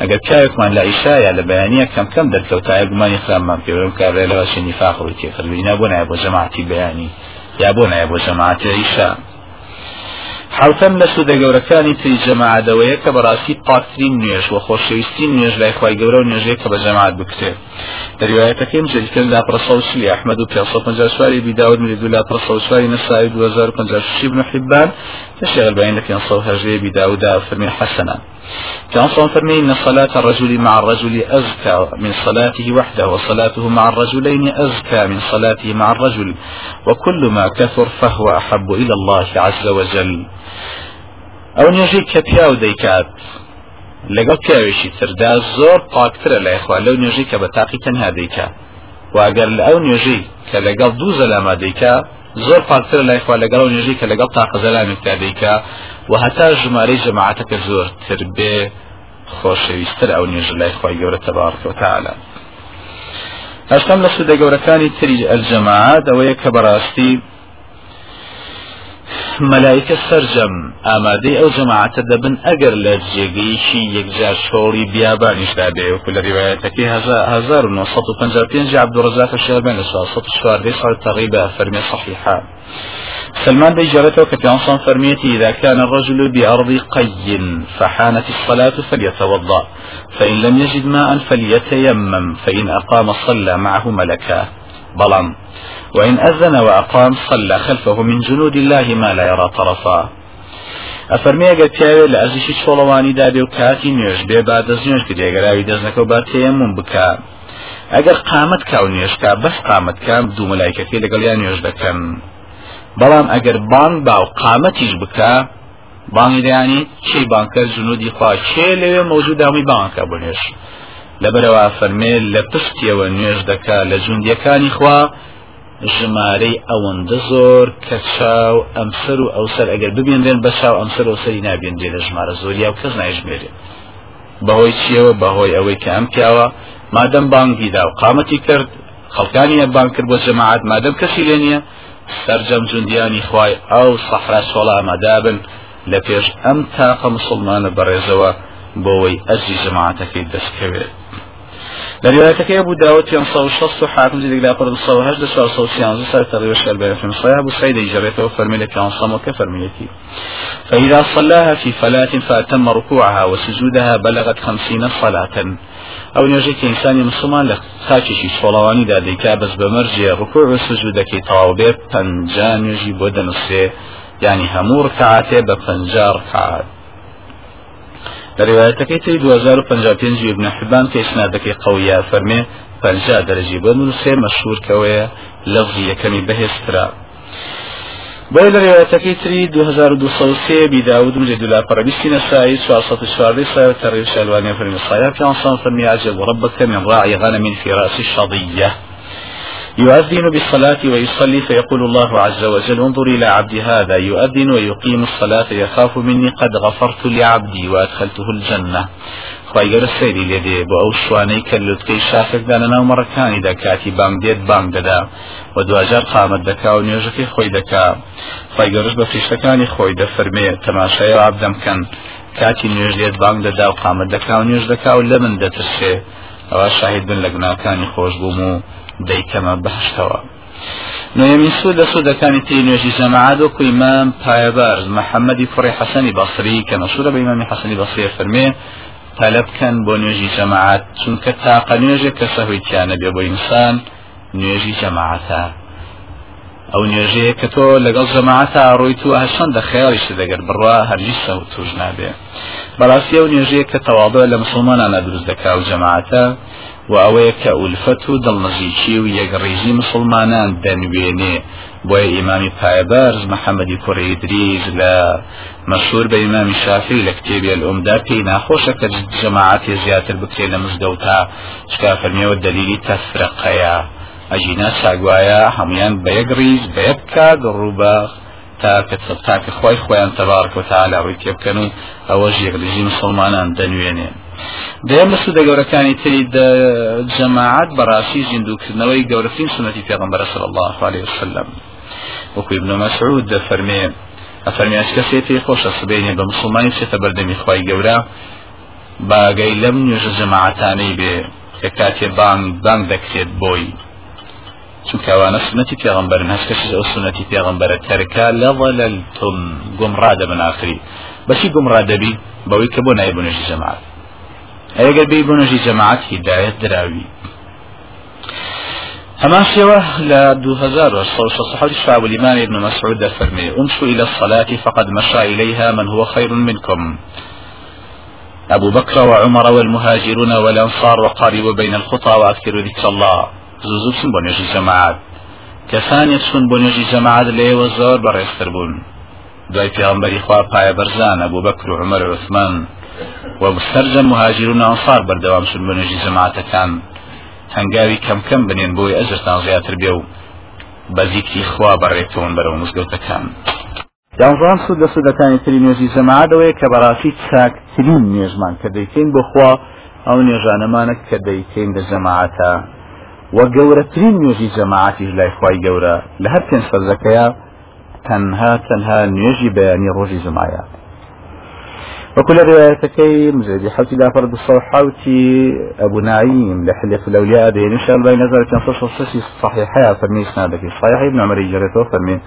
أجل كايك من لا إشاء على بيانية كم كم درت لو تعيق ما يخرم من ولم كابر لغش نفاق ويتي فربينا بنا يا أبو جماعتي بياني؟ يا بنا يا أبو جماعتي عيشاء حوتم لە سوودە گەورەکانی تری جەماعدەوەیە کە بەڕاستی پاکترین نوێژ و خۆشەویستی نوێژ لای خی گەورە و نوێژەیە کە بە جەماعات بکرێت. دەریوایەتەکەیم جدیکرد لا پرسەوسلی ئەحمد و 550 سواری بیداود میدو لا پرسەوسواری نسایی 2056 بن حبان تشغل بين لك ينصوها جيبي داود فرمي حسنا كان فرمي إن صلاة الرجل مع الرجل أزكى من صلاته وحده وصلاته مع الرجلين أزكى من صلاته مع الرجل وكل ما كثر فهو أحب إلى الله عز وجل. أو نجي كبياو ديكات لەگەڵ پیاوێکی تردا زۆر پاکترە لە ئەخوا لەو نوێژی کە بە تاقی تەنها دەیکا. واگەر لە ئەو نوێژی کە لەگەڵ دوو زەلاما دەیکا زۆر پاکترە لایخوا لەگەڵ نوێژی کە لەگەڵ زەلامێکتا دەیکا و هەتا ژمارەی جەماعەتەکە زۆرتر بێ خۆشەویستتر ئەو نوێژ لای خۆی گەورە تەبارکەوە تعالی هەشتم لە سوودە گەورەکانی تری ئەلجەماعات ئەوەیە کە بەڕاستی مەلایکە سرجەم ئامادەی ئەو جەماعەتە دەبن ئەگەر لە جێگەیشی یەکجار شۆڕی بیابانیشدا بێ. وکو لە ڕواەتەکەی 1955 عبدڕزاق شێبێن لە 1940 سال تقريبا فرمي صحيحة سلمان بن جارته كتانصان فرميتي إذا كان الرجل بأرض قي فحانت الصلاة فليتوضأ. فإن لم يجد ماء فليتيمم. فإن أقام صلى معه ملكا. بلام وإن أذن وأقام صلى خلفه من جنود الله ما لا يرى طرفا. ئەفەرمی ئەگەر پیاوێت لە ئەزیشی چۆڵەوانی دابێ و کاتی نوێژ بێ با دەست نوێژ کرد ئەگەراوی دەستنەکە و با تێمون بکە ئەگەر قامت کا و نوێشکا بەس قامت کام دوو مەلایکەکەی لەگەڵیان نوێژ دەکەن بەڵام ئەگەر بانگ با و قامەتیش بکە بانگی دەیانی چی بانکە جنودی خوا چێ لەوێ مەوجود دامی بانکە بۆ نوێش لەبەرەوە فەرمێ لە پشتیەوە نوێژ دەکا لە جوندیەکانی خوا ژمارەی ئەوەندە زۆر کە چاو ئەمسەر و ئەوسەر ئەگەر ببێنرێن بە چاو ئەمسەر ئەوسەری نابێنرێ لە ژمارە زۆریا و کەس نایژمێرێ بەهۆی چیەوە بەهۆی ئەوەی کە ئەم پیاوە مادەم بانگیدا و قامەتی کرد خەڵکانی بان کرد بۆ جەماعات مادەم کەسی لێ نییە. سەرجەم جوندیانی خوای ئەو سەحرا سۆڵا ئامادابن لە پێش ئەم تاقە مسلمانە بەڕێزەوە بۆەوەی ئەزی جەماعاتەکەی دەستکەوێت. لروايتك أبو داود أنصار الشخص وحاكم زي لا قرد الصواب هجد سؤال صوت سيان سار تغير الشعر في صحيح أبو سعيد جريته وفرملك عن صم وكفرملك فإذا صلاها في فلاة فأتم ركوعها وسجودها بلغت خمسين صلاة أو نجيك إنسان مسلمان لك خاكشي صلواني دا ديكا بس بمرجي ركوع وسجودك طاوبه پنجان يجي بودن يعني همور ركعاته بپنجار ركعات روايتك تي 2055 ابن حبان كي اسنادك قوية فرمي فنجا درجي بن سي مشهور كوي لفظي يكمي بهسترا بين روايتك تري 2203 بداود مجد لا فربسي نسائي سواسط الشواري سايو ترغيب شالواني فرمي الصيام في انصان فرمي عجب ربك من راعي غنم في رأس الشضية يؤذن بالصلاة ويصلي فيقول الله عز وجل انظر إلى عبدي هذا يؤذن ويقيم الصلاة يخاف مني قد غفرت لعبدي وأدخلته الجنة. خواهی سەیری لێ دێ بۆ ئەو شوانەی کە لوتکەی کاتی بانگ دێت بانگ دەدا. و دوجار قامت دەکا و نوێژەکەی خۆی دەکا. خواهیگەرش بە فریشتەکانی خۆی دەفەرمێ تەماشای عبدەمکەن کاتی نوێژ لێت بانگ دەدا و قامت دەکا و نوێژ دەکا و لە من دەترسێ. شاهید بن لە گوناکانی خۆش بووم دەیکەمە بەهشتەوە نوێمین سوود لە سوودەکانی تی نوێژی جەماعات و کویمام پایەبارز محەممەدی فڕی حەسەنی بەسری کە مەسوورە بە ئیمامی حەسەنی بەسری فەرمێ تەلە بکەن بۆ نوێژی جەماعات چونکە تاقە نوێژێک کە سەهویتیانە بێ بۆ ئینسان نوێژی جەماعاتە ئەو نوێژەیە کە تۆ لەگەڵ جەماعەتە ڕۆی تو هەشەندە خەیاڵیش دەگەر بڕوا هەرگیز سە توش نابێ بەڕاستی ئەو نوێژەیە کە تەواضع لە مسلمانانە دروست دەکا و جەماعەتە و ئەوەیە کە ئولفەت و دڵنەزیکی و یەکڕێژی مسلمانان دەنوێنێ بۆیە ئیمامی پایبەرز محەممەدی کوڕی دریز لە مەشهور بە ئیمامی شافی لە کتێبی ئەلئومدا پێی ناخۆشە کە جەماعاتی زیاتر بکرێت لە مزگەوتا چکا فەرمیەوە دلیلی تەفرەقەیە ئەژینا چاگوایە هەمویان بە یەک ڕیز بە یەک کات ڕووبە تاکە تاکە خۆی خۆیان تەبارک و تالا ڕووی تێ بکەن و ئەوەش یەکلژی مسلمانان دەنوێنێن. دەیەم لە سوودە گەورەکانی تری جەماعات بەڕاستی زیندوکردنەوەی گەورەترین سنەتی پێغمبەر صلی الله عليه وسلم. وەکو ابن مسعود دەفەرمێ ئەفەرمی ئەش کەسێتی خۆشە سبێنێ بە مسلمانی چێتە بەردەمی خی گەورە باگەی لەم نوێژە جەماعتانەی بێ کە کاتێ بانگ بانگ دەکرێت بۆی. چونکە ئەوانە سنەتی پێغمبەرن هەست کەس ئەو سنەتی پێغمبەرە تەرکا لە ضەلەلتم گومڕا دەبن ئاخری بەچی گومڕا دەبی بەوەی کە بۆ نایە بنوێژی جەماعت ئەگەر بێ بنوێژی جەماعت هیدایەت دراوی. هما شوه لا دو هزار صحابي شعب الإمام ابن مسعود فرمي امشوا إلى الصلاة فقد مشى إليها من هو خير منكم. أبو بكر وعمر والمهاجرون والأنصار وقاربوا بين الخطى وأذكروا ذكر الله. زوزو سن بنيجي جماعات كسان يسون بنيجي جماعات لي وزور بريستر بون دوای پیغمبری خواه پای برزان ابو بکر و عمر و بسرجە مهاجرون ئەنصار بەردەوام شن بە نوێژی جەماعەتەکان هەنگاوی کەم کەم بنێن بۆی ئەجرتان زیاتر بێ و بە زیکری خوا بەڕێتەوەن بەرەو مزگەوتەکان. یانزان سود لە سودەکانی تری نوێژی جەماعەوەیە کە بەڕاستی چاکترین نێژمان کە دەیکەین بخوا ئەو نێژانەمانە کە دەیکەین لە جەماعەتە وە گەورەترین نوێژی جەماعەتیش لای خوای گەورە لە هەر پێنج فەرزەکەیە تەنها تەنها نوێژی بەیانی ڕۆژی زمایە وكل روايتكي مزيد حوتي لا فرد الصوحاوتي أبو نعيم لحلية الأولياء إن شاء الله نزل كان صوص صحيحة فرمي سنادك صحيح ابن عمر جريته فرمي.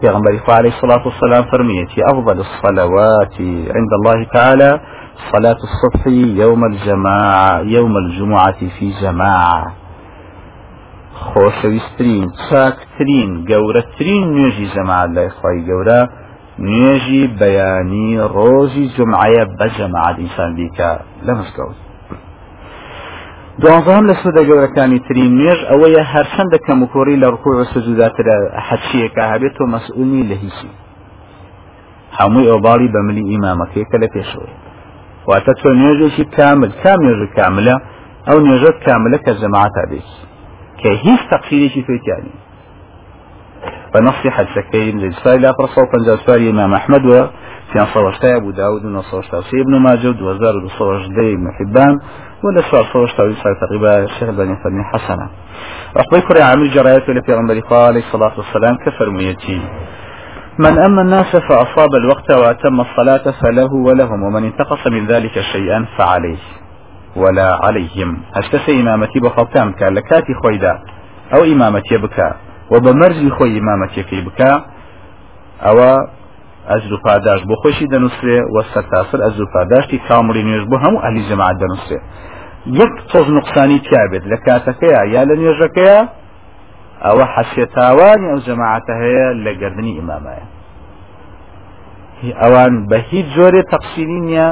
في غنبري عليه الصلاة والسلام فرميتي أفضل الصلوات عند الله تعالى صلاة الصبح يوم الجماعة يوم الجمعة في جماعة. خۆشەویستترین چاکترین گەورەترین نوێژی زەما لای خی گەورە. نوێژی بەیانی ڕۆژی جمعایە بە جەماعات ئینسان بیکە لە مزگەوت دوازام لە سودە گەورەکانی ترین نوێژ ئەوەیە هەرچەندە کەم و کۆڕی لە ڕکوع و سجوداترە حەچیەکە هەبێت تۆ مەسئولنی لە هیچی. هەمووی ئۆباڵی بە ملی ئیمامەکەیکە لە پێشەوەی. واتە تۆ نوێژێکی کامل کام نوێژ کاملە؟ ئەو نوێژت کاملە کە جەماعتا بێت. کە هیچ تەقسیرێکی فێتیانی بنص حدثكين للسائل لا فرصة وفنجا ساري إمام أحمد و في صوشتا أبو داود ونصوشتا ابن ماجد وزار وصوشتا ابن حبان ولا سؤال صوشتا ويسار تقريبا الشيخ الباني فرمي حسنا. أخبر كرة عامل جرايات في غنبري قال عليه الصلاة والسلام كفرميتي من أما الناس فأصاب الوقت وأتم الصلاة فله ولهم ومن انتقص من ذلك شيئا فعليه ولا عليهم. هشتسي إمامتي بخلتام كان لكاتي خويدا أو إمامتي بكا و بە مەرجی خۆی ئیمامەتەکەی بکە ئەوە ئەزر و پاداش بۆ خۆشی دەنووسێ و سەرتاسر ئەزر و پاداشتی کامڵی نوێژ بۆ هەموو ئەلی جەماعات دەنووسێ یەک تۆز نقصانی تیابێت لە کاتەکەیە یا لە نوێژەکەیە ئەوە حەسێتاوانی ئەو جەماعاتە هەیە لە گردنی ئیمامایە. ئەوان بە هیچ جۆرێ تەقسیری نییە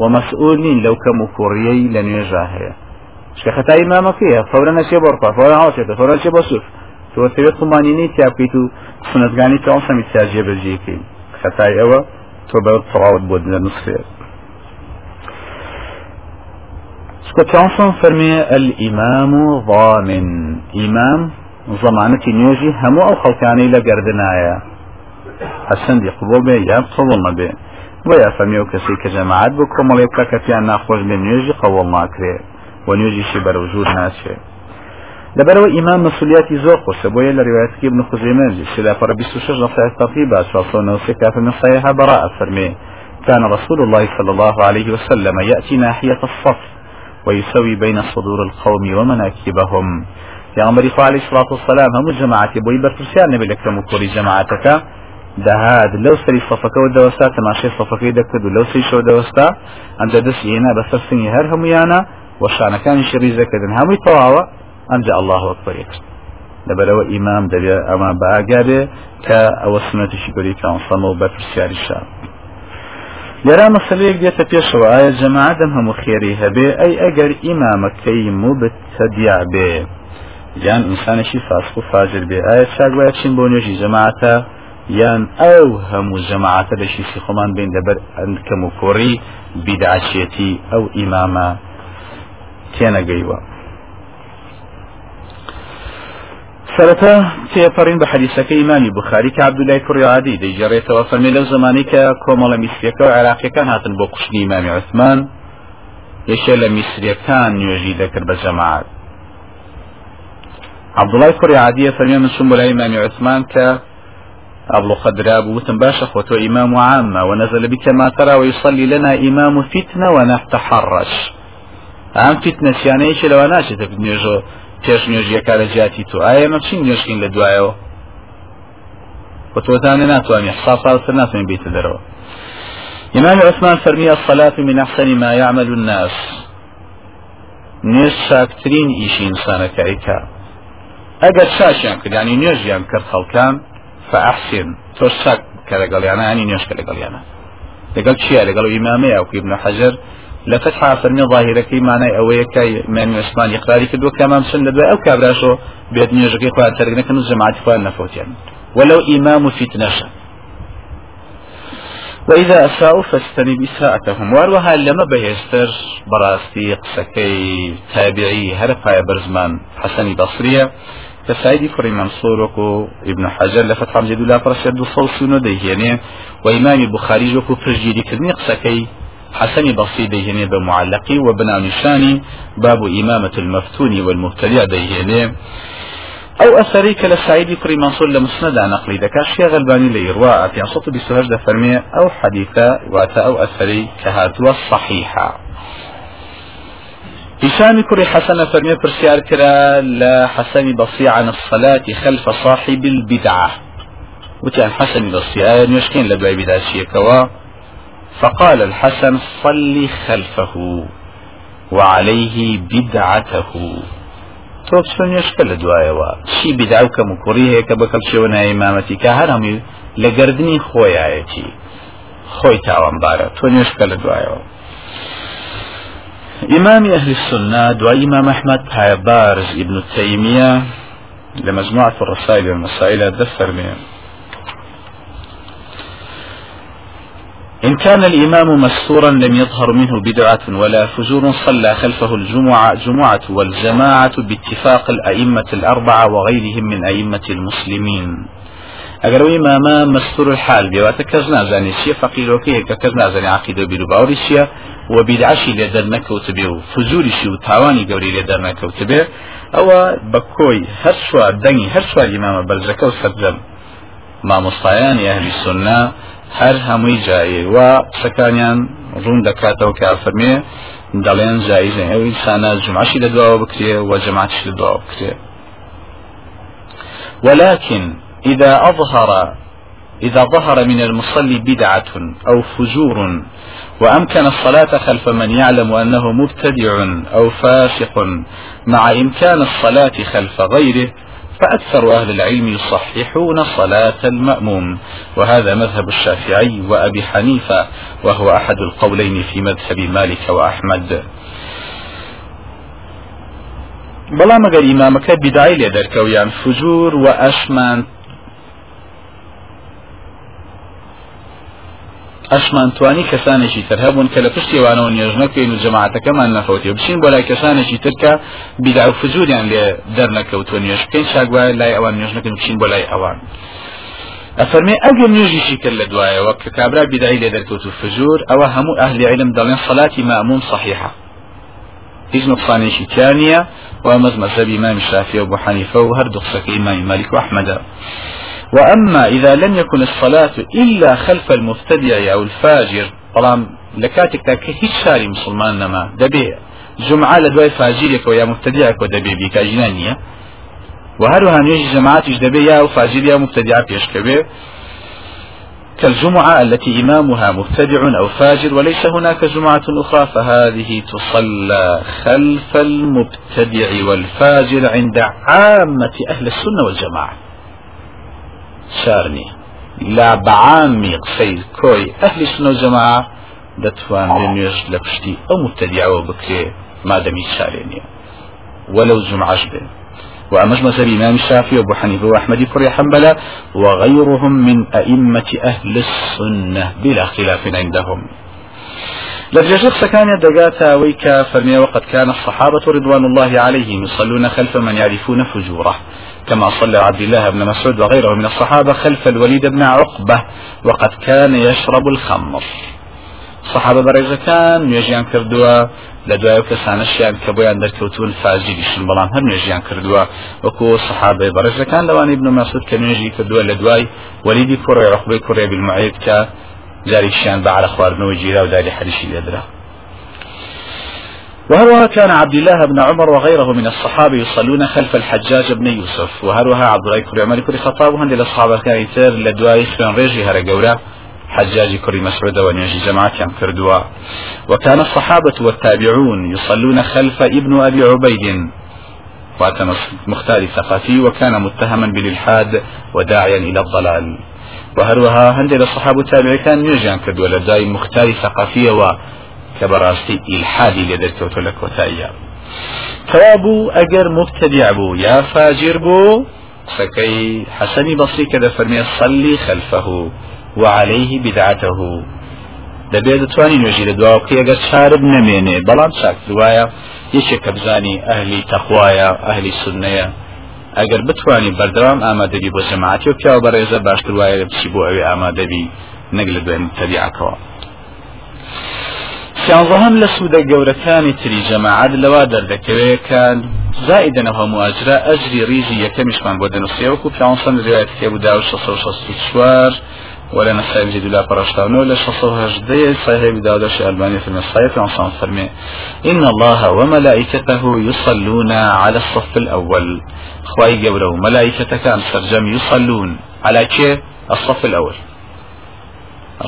و مەسئول نین لەو کەم و کوڕیەی لە نوێژە هەیە. شکە خەتای ئیمامەکەیە فەورە نەچێ بۆڕپا فۆرە هاوچێتە فۆرە چێ بە سوف. تۆ سەوێت قمانینەی تیاکەیت و سنتگانی تاوسەمی تاجێ بەجێکەی خەتای ئەوە تۆ بە تەواوت بۆ لە نسخێت سكوتشانسون فرمي الإمام ضامن. إمام ضمانتي نيوجي همو أو خلقاني لقردنايا حسن دي قبول بي يا قبول بي ويا فرميو كسي كجماعات بكم مليبكا كفيان ناخوش بين نيوجي قبول ناكري ونيوجي شي بروجود ناسي لبرو إمام مسؤولياتي زوق وسبوية لرواية ابن خزيمة سلا فر بسوشش نصيحة تطيبة شاصون وسكاف من صحيحة براءة فرمي كان رسول الله صلى الله عليه وسلم يأتي ناحية الصف ويسوي بين صدور القوم ومناكبهم يا عمر عليه الصلاة والسلام هم الجماعة بوي برترسيان نبي لك مكوري جماعتك دهاد لو سري صفك ودوستا تماشي صفك دكتد لو سري شو دوستا عند دس ينا بس سني هر هم يانا وشانا كان شريزة كدن هم يطواوا ئەمجا الله وەکبەر یەک لەبەرەوە ئیمام دەبێت ئەمە بەئاگابێ کە ئەوە سنەتیشی گەری کاونسەمە و بەرپرسیاری شار لێرا مەسلەیەک دێتە پێشەوە ئایا جەماعەدەم هەموو خێری هەبێ ئەی ئەگەر ئیمامەکەی مبتەدیا بێ یان ئینسانێکی فاسق فاجر بێ ئایا چاک باید چین بۆ نوێژی جەماعەتە یان ئەو هەموو جەماعەتە لەشی خۆمان بین لەبەر ئەندکەم و کۆڕی بیداچێتی ئەو ئیمامە تێنەگەیوە سەرەتا تێپەڕین بە حەدیسەکە ئیمامی بخاری کە عبدولای کوڕی عادی دەیجارێتەوە فەرمی لەو زمانی کە کۆمەڵە میسریەکە و عراقیەکان هاتن بۆ ئیمامی عثمان یەکێ لە میسریەکان نوێژی دەکرد بە جەماعات عبدڵای کوڕی عادیە فەرمی من چوم بۆ لای ئیمامی عثمان کە أبلغ قدراب وتم باشا خوتو إمام عامة ونزل بك ما ترى ويصلي لنا إمام فتنة ونتحرش عام فتنة يعني إيش لو ناشي تبنيجو تيش نيوجي كالا جاتي تو آية ما بشين نيوشكين لدوايو وتوتاني ناتواني حصار صارت الناس من بيت الدروا إمام عثمان فرمي الصلاة من أحسن ما يعمل الناس. نيش شاكترين إيش إنسانك إيكا أجر شاشيان كد يعني نيوجيان كرد خلقان فأحسن. توشك كالقال يعني يعني نيوش كالقال يعني لقال شيء لقال إمامي أو ابن حجر ظاهرة كي معنى أوية كي من عثمان يقراري كدو كمام سن لدو أو كابراشو بيت نيوجكي خواه ترقنا كنو جماعة خواه نفوت يعني ولو إمام فتنة وإذا أساءوا فاستنب إساءتهم واروها لما بهستر براستي قسكي تابعي هرفا برزمان حسن بصرية كسعيدي كري منصور وكو ابن حجر لفتح مجد لا فرشد صوص نديه وإمام البخاري وكو فرجيدي كذني قسكي حسن بصري ديهني بمعلقي وبنا نشاني باب إمامة المفتون والمبتدع ديهني أو اثري كلا كري منصور لمسند عن نقلي ذكا شيا غلباني ليروا في صوت بسهج ده فرمي أو حديثة واتا أو أثري كهاتوا الصحيحة هشام كري حسن فرمي برسيار كرا لا حسن بصي عن الصلاة خلف صاحب البدعة. وتان حسن بصي آية يشكين لدواء بدعة كوا فقال الحسن صلي خلفه وعليه بدعته. تۆ بچۆنیشکە لە دوایەوە چی بیدا و کەم و کوڕی هەیە کە بەکەم شێوە نایمامەتی کە هەر هەمووی لە گردردنی خۆیایەتی خۆی تاوانبارە تۆ نوێشکە لە دوایەوە إمام أحمد بارز ابن تيمية لمجموعة الرسائل والمسائل دفر إن كان الإمام مستورا لم يظهر منه بدعة ولا فجور صلى خلفه الجمعة جمعة والجماعة باتفاق الأئمة الأربعة وغيرهم من أئمة المسلمين. اگر وی ماما مستور الحال بيواتا كزنا زاني شيا فقير وكي كزنا زاني عقيدة نكوت بيو فجوري شي وتاواني قوري لدر نكوت بيو. أو بكوي هر شوار دني هر شوار إمام برزكو سبزم ما مصطيان أهل السنة. هەر هەمووی جایی و قسەکانیان ڕوون دەکاتەوە کە فەرمێ دەڵێن جایزە ئەو ئینسانە جمعشی لە دواوە بکرێ و جەماعتش لە دواوە بکرێ. ولكن إذا أظهر إذا ظهر من المصلي بدعة أو فجور وأمكن الصلاة خلف من يعلم أنه مبتدع أو فاسق مع إمكان الصلاة خلف غيره فأكثر أهل العلم يصححون صلاة المأموم وهذا مذهب الشافعي وأبي حنيفة وهو أحد القولين في مذهب مالك وأحمد. بلا مگر إمامك بدعي لدركويان فجور وأشمان ئەشمانتوانی کەسانێکی تر هەبوون کە لە پشتیوانەوە نێژ نەکەین و جەماعەتەکەمان نەخەوتێ بچین بۆ لای کەسانێکی ترکە بیدا و فزوریان لێ دەرنەکەوتوە نوێش بکەین. شاگوایە لای ئەوان نێژ نەکەن بچین بۆ لای ئەوان. ئەفەرمێ ئەگەر نوێژیشی کرد لە دوایەوە کە کابرا بیدایی لێ دەرکەوت و فجور ئەوە هەموو ئەهلی علم دەڵێن سەلاتی مەموم صحیحە. هیچ نقصانێکی تیانە ومز مذهب إمام الشافعي وأبو حنيفة وهرد قصك إمام مالك وأحمد وأما إذا لم يكن الصلاة إلا خلف المبتدع أو الفاجر طالما لكاتك هيك شاري مسلمان نما. دبي جمعة لدواي فاجرك ويا مبتدعك ودبي بك أجنانية. وهروها نيجي جماعات دبي يا فاجر يا مبتدع بيشكبه كالجمعة التي إمامها مبتدع أو فاجر وليس هناك جمعة أخرى فهذه تصلى خلف المبتدع والفاجر عند عامة أهل السنة والجماعة. شارني. لا بعامي قصي كوي. أهل السنة والجماعة دتوان لنيش لبشتي أو أو بكري ما دمي شاريني. ولو جمعة به وأمج مذهب إمام الشافعي وأبو حنيفة وأحمد كري حنبلة وغيرهم من أئمة أهل السنة بلا خلاف عندهم. لفجاجة كان دقاتا ويكا فرمي وقد كان الصحابة رضوان الله عليهم يصلون خلف من يعرفون فجوره. كما صلى عبد الله بن مسعود وغيره من الصحابة خلف الوليد بن عقبة وقد كان يشرب الخمر. صحابە بەڕێزەکان نوێژیان کردووە لە دوای کەسانەشیان کە بۆیان دەرکەوتون فاجیریشن بەڵام هەر نوێژیان کردووە وەکو سەحابەی بەڕێزەکان لەوانی بن مەسود کە نوێژی کردووە لە دوای وەلیدی کوڕی ڕخبەی کوڕێ بالمعید کە جارێکیان بە على خواردنەوە گیرا و داری حەریشی لێدرا وهروها كان عبد الله بن عمر وغيره من الصحابة يصلون خلف الحجاج بن يوسف. وهروها عبد الله كري عمر كري خطاب وهند الأصحاب كان يتر لدواي خيان ريجي قورا. حجاج كري مسعود ونيجي جماعة كان كردوا وكان الصحابة والتابعون يصلون خلف ابن أبي عبيد. وكان مختار ثقافي وكان متهما بالإلحاد وداعيا إلى الضلال. وهروها هند الصحابة والتابعين كان نيجي كردوا لدواي مختار ثقافية و کە بەڕاستی ئیلحادی لێ دەرکەوتە لە کۆتاییە. تەوابوو ئەگەر مبتدع بوو یا فاجر بوو قسەکەی حەسەنی بەسری کە دەفەرمێ صلی خلفه وعليه بدعته دەبێت دەتوانی نوێژی لە دواوە کە ئەگەر چارب نەمێنێ بەڵام چاک دوایە یەکێک کە بزانی ئەهلی تەخوایە ئەهلی سنەیە. ئەگەر بتوانانی بەردەوام ئامادەبی بۆ جەماعەتی و پیاوە بەڕێزە باشتر وایە بچی بۆ ئەوێ ئامادەبی نەک لە دوێن تەبیعەکەوە سیانزەهەم لە سوودە گەورەکانی تری جەماعات لەوا دەردەکەوێت کە زائدەنەوە مواجرە ئەجری ریزی یەکەمیشمان بۆ دەنووسیەوەکو پیانسەند ڕێوایەت کێبوودا و 1664 ولا نسائل جدي لا برشتانو لا شصوها جدي صحيح بداود الألباني في المصايف عن فرمي إن الله وملائكته يصلون على الصف الأول. خواي قبره ملائكتك أن سرجم يصلون. على كي؟ الصف الأول.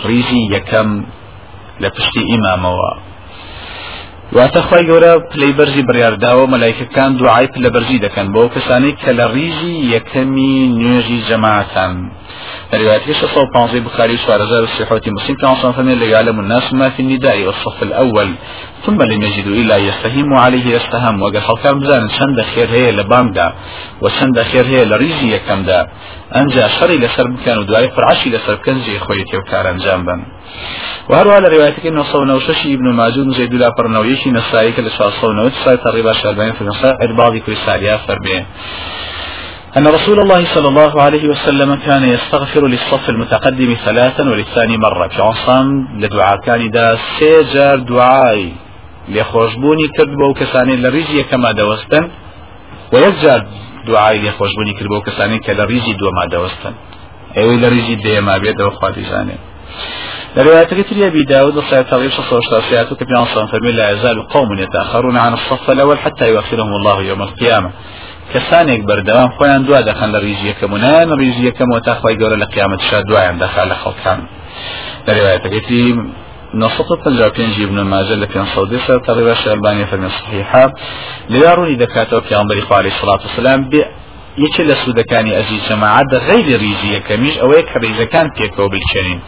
ريزي يكم لە پشتی ئیمامەوە. واتە خی گەورە پلەی بەرزی بڕارداوە مەلایکەکان دوعای لە بەرزی دەکەن بۆ کەسانی کە لە ڕیزی یەکەمی نوێژی جەماعتان. رواية 615 بخاري وارزار الصحوة مسلم كان صنفنا ليعلم الناس ما في النداء والصف الأول. ثم لم يجدوا إلا يستهم عليه يستهم وقال حلقا بزان شند خير هي لبامدا وشند خير هي لريزي يكم دا أنجا شري لسر بكان ودواي فرعشي لسر كنزي خويتي وكارن جنبا وهروها لروايتك إنه صونا وششي ابن ماجون زيد لا برنويشي نسائك لشاء صونا وتساي تقريبا شاربين في النصائح بعض كل ساريا فربين أن رسول الله صلى الله عليه وسلم كان يستغفر للصف المتقدم ثلاثا وللثاني مرة في عصام لدعاء كان دا سيجر دعاي لخوشبوني كذبوا كساني لريجي كما دوستن ويجر دعاي لخوشبوني كذبوا كساني كالريجي دو ما دوستن أي لريجي دي ما بيد وخواتي جانب لرواية كتير أبي داود تغيير شخص وشتاسيات وكبير عصام فمن لا يزال قوم يتأخرون عن الصف الأول حتى يؤخرهم الله يوم القيامة کەسانێک بەردەوام خۆیان دوا دەخەن لە ڕیژی یەکەمونان ڕیژی یەکەمەوە تا خۆی گەورە لە قیامەت شا دوایان دەخا لە خەڵکان. لە پێنجی ابن ماجه لە پێنج سەودی سەر تقریبا شەربانی فەرمی صحیحا لێرا ڕوونی دەکاتەوە پیامبەری خوا عەلەیهی سڵات وسلام بێ یەکێ لە سوودەکانی ئەزی جەماعات غەیری ریزی یەکەمیش ئەوەیە کە ریزەکان پێکەوە بچێنین.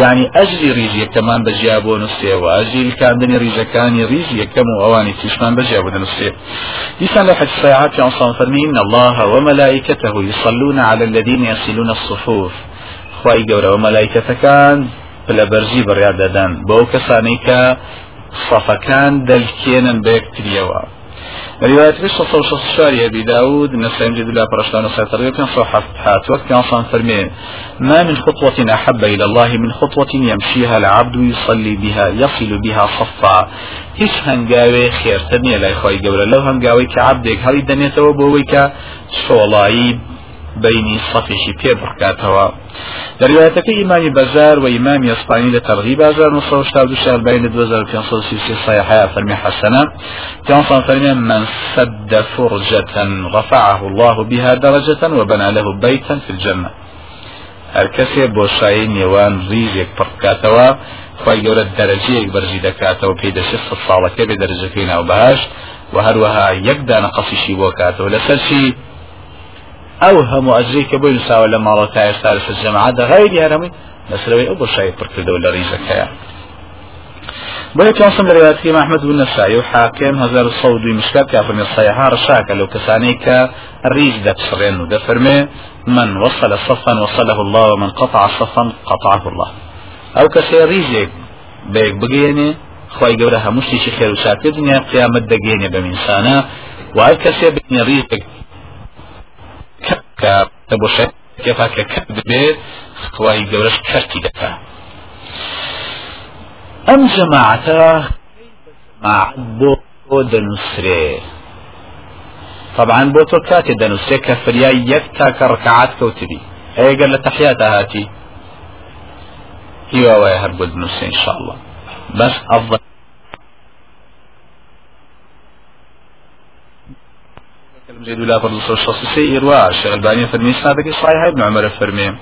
یعنی ئەجری ریزی یەکەمان بەجیا بۆ نووسێەوە ئەجری کاندنی ریزەکانی ریزی یەکەم و ئەوانی تیشمان بەجیا بۆ نووسێ. دیسان لە حج ساعات پیانسان فەرمین الله وملائكته يصلون على الذين يصلون الصفوف. خی گەورە و مەلایکەتەکان پلە بەرزی بڕیا دەدەن بۆ کەسانی کە صفەکان دەلکێنن بە یەکتریەوە. رواية في صلى الله أبي داود نسائم جد الله برشتان وسيطر كان صحف حات وقت كان صان فرمين. ما من خطوة أحب إلى الله من خطوة يمشيها العبد يصلي بها يصل بها صفا. هیچ هەنگاوێ خێرتر نییە لای خۆی گەورە. لەو هەنگاوی کە عبدێک هەڵی دەنێتەوە بۆەوەی کە شۆڵایی بینی صفیشی پێ بڕکاتەوە. دەریاتەکە ئیمانی بەزار و ئیمامی ئەسپانی لە تەرغی بازار بین 2533 صحيحة فرمي حسنة كان فرمي من سد فرجة رفعه الله بها درجة وبنى له بيتا في الجنة. هەرکەسێ بۆشایی نێوان ریزێک پڕکاتەوە خی گەورە دەرەجەیەک بەرزی دەکاتەوە پێی دەشێت ساڵەکە بێ دەرەجەکەی ناو بەهاش و هەروەها یەک دانە ئەو هەموو ئەجری کە بۆی ساوە لە ماڵە تا ئێستا لە جەماعات غیری هەرەمەی لەسەرەوەی ئەو بۆشایی پڕکردەوە لە ریزەکەیە بۆیە رواياتي محمد بن نسائي وحاكم هزار الصود مشكات كافر من الصيحة رشاك لو كساني كريج دبسرين ودفرمي من وصل صفا وصله الله ومن قطع صفا قطعه الله. كسي ريجيك بيك بقيني خواهي قولها هموشتي شي خير وشاكر. دنيا قيامت دقيني بمنسانا. وهل كسي بني ريجيك کە بۆ شێفاکە کە بێت خی گەورەش کەرتی دەکا ئەم جەماعەتە بۆ دەنووسرێ طبعا بۆ تۆ کاتێ دەنووسێ کە فریای یەک تاکە ڕکعات کەوتبی ئەگەر لە تەحیات هاتی هیواوایە هەر بۆ دنووسێ انشاءله بس أفضل جيد ولا فرض الشخصي إرواع الشيخ الباني فرمي سنادك صحيح ابن عمر فرمي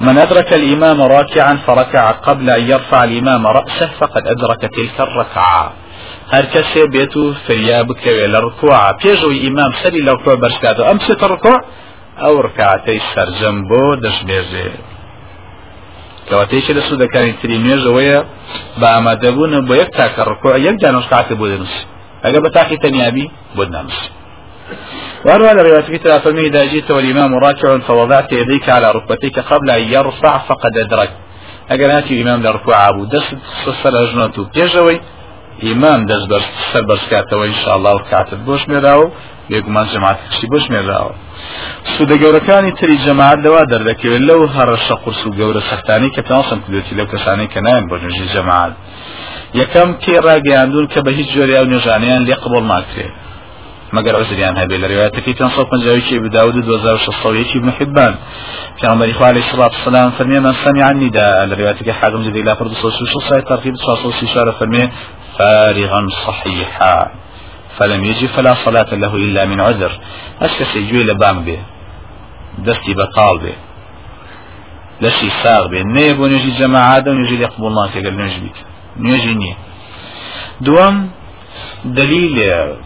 من أدرك الإمام راكعا فركع قبل أن يرفع الإمام رأسه فقد أدرك تلك الركعة هر کەسێ بێت و فریا بکەوێ لە ڕکوع پێشەوەی ئیمام سەری لەو کۆ بەرشکاتەوە ئەم سێتە ڕکوع ئەو ڕکاتەی سەرجەم بۆ دەشبێژێ کەواتەیەکی لە سوودەکانی تری نوێژەوەیە بە ئامادەبوون بۆ یەک تاکە ڕکوع یەک جانۆشکاتە بۆ دەنووسی ئەگە بە تاقی تەنیابی بۆ وروى رواية كتر فرمي إذا جئت والإمام راكع فوضعت يديك على ركبتيك قبل أن يرفع فقد أدرك. ئەگەر هاتی ئیمام لە ڕکوع بوو دەست سەر ئەژنەت و پێشەوەی ئیمام دەست بەر سەر بەرزکاتەوە ئینشاءالله و کاتت بۆش مێراوە بێگومان جەماعت کشی بۆش مێراوە سوودە گەورەکانی تری جەماعت لەوا دەردەکەوێت لەو هەڕەشە قرس و گەورە سەختانی کە تاسم کردێتی لەو کەسانی کە نایەن بۆ نوێژی جەماعت یەکەم تێ ڕاگەیاندون کە بە هیچ جۆری ئەو نێژانیان لێ قبڵ ماکرێت مگر عزریان هەبێ لە پێ پنجاوی بداود 2600 ابن حبان. پیامبری خوا علیه الصلاة والسلام فرمی من سمع النداء لروايتك حاكم جدي لا فرد صوص وشو سايت ترتيب صوص إشارة فرمي فارغا صحيحا فلم يجي فلا صلاة له إلا من عذر. أشك سيجوي لبام به دستي بطال به لشي ساغ به نيبو نجي جماعة ونجي يقبل الله كقل نجي بيت نجي نيه دوام دلیل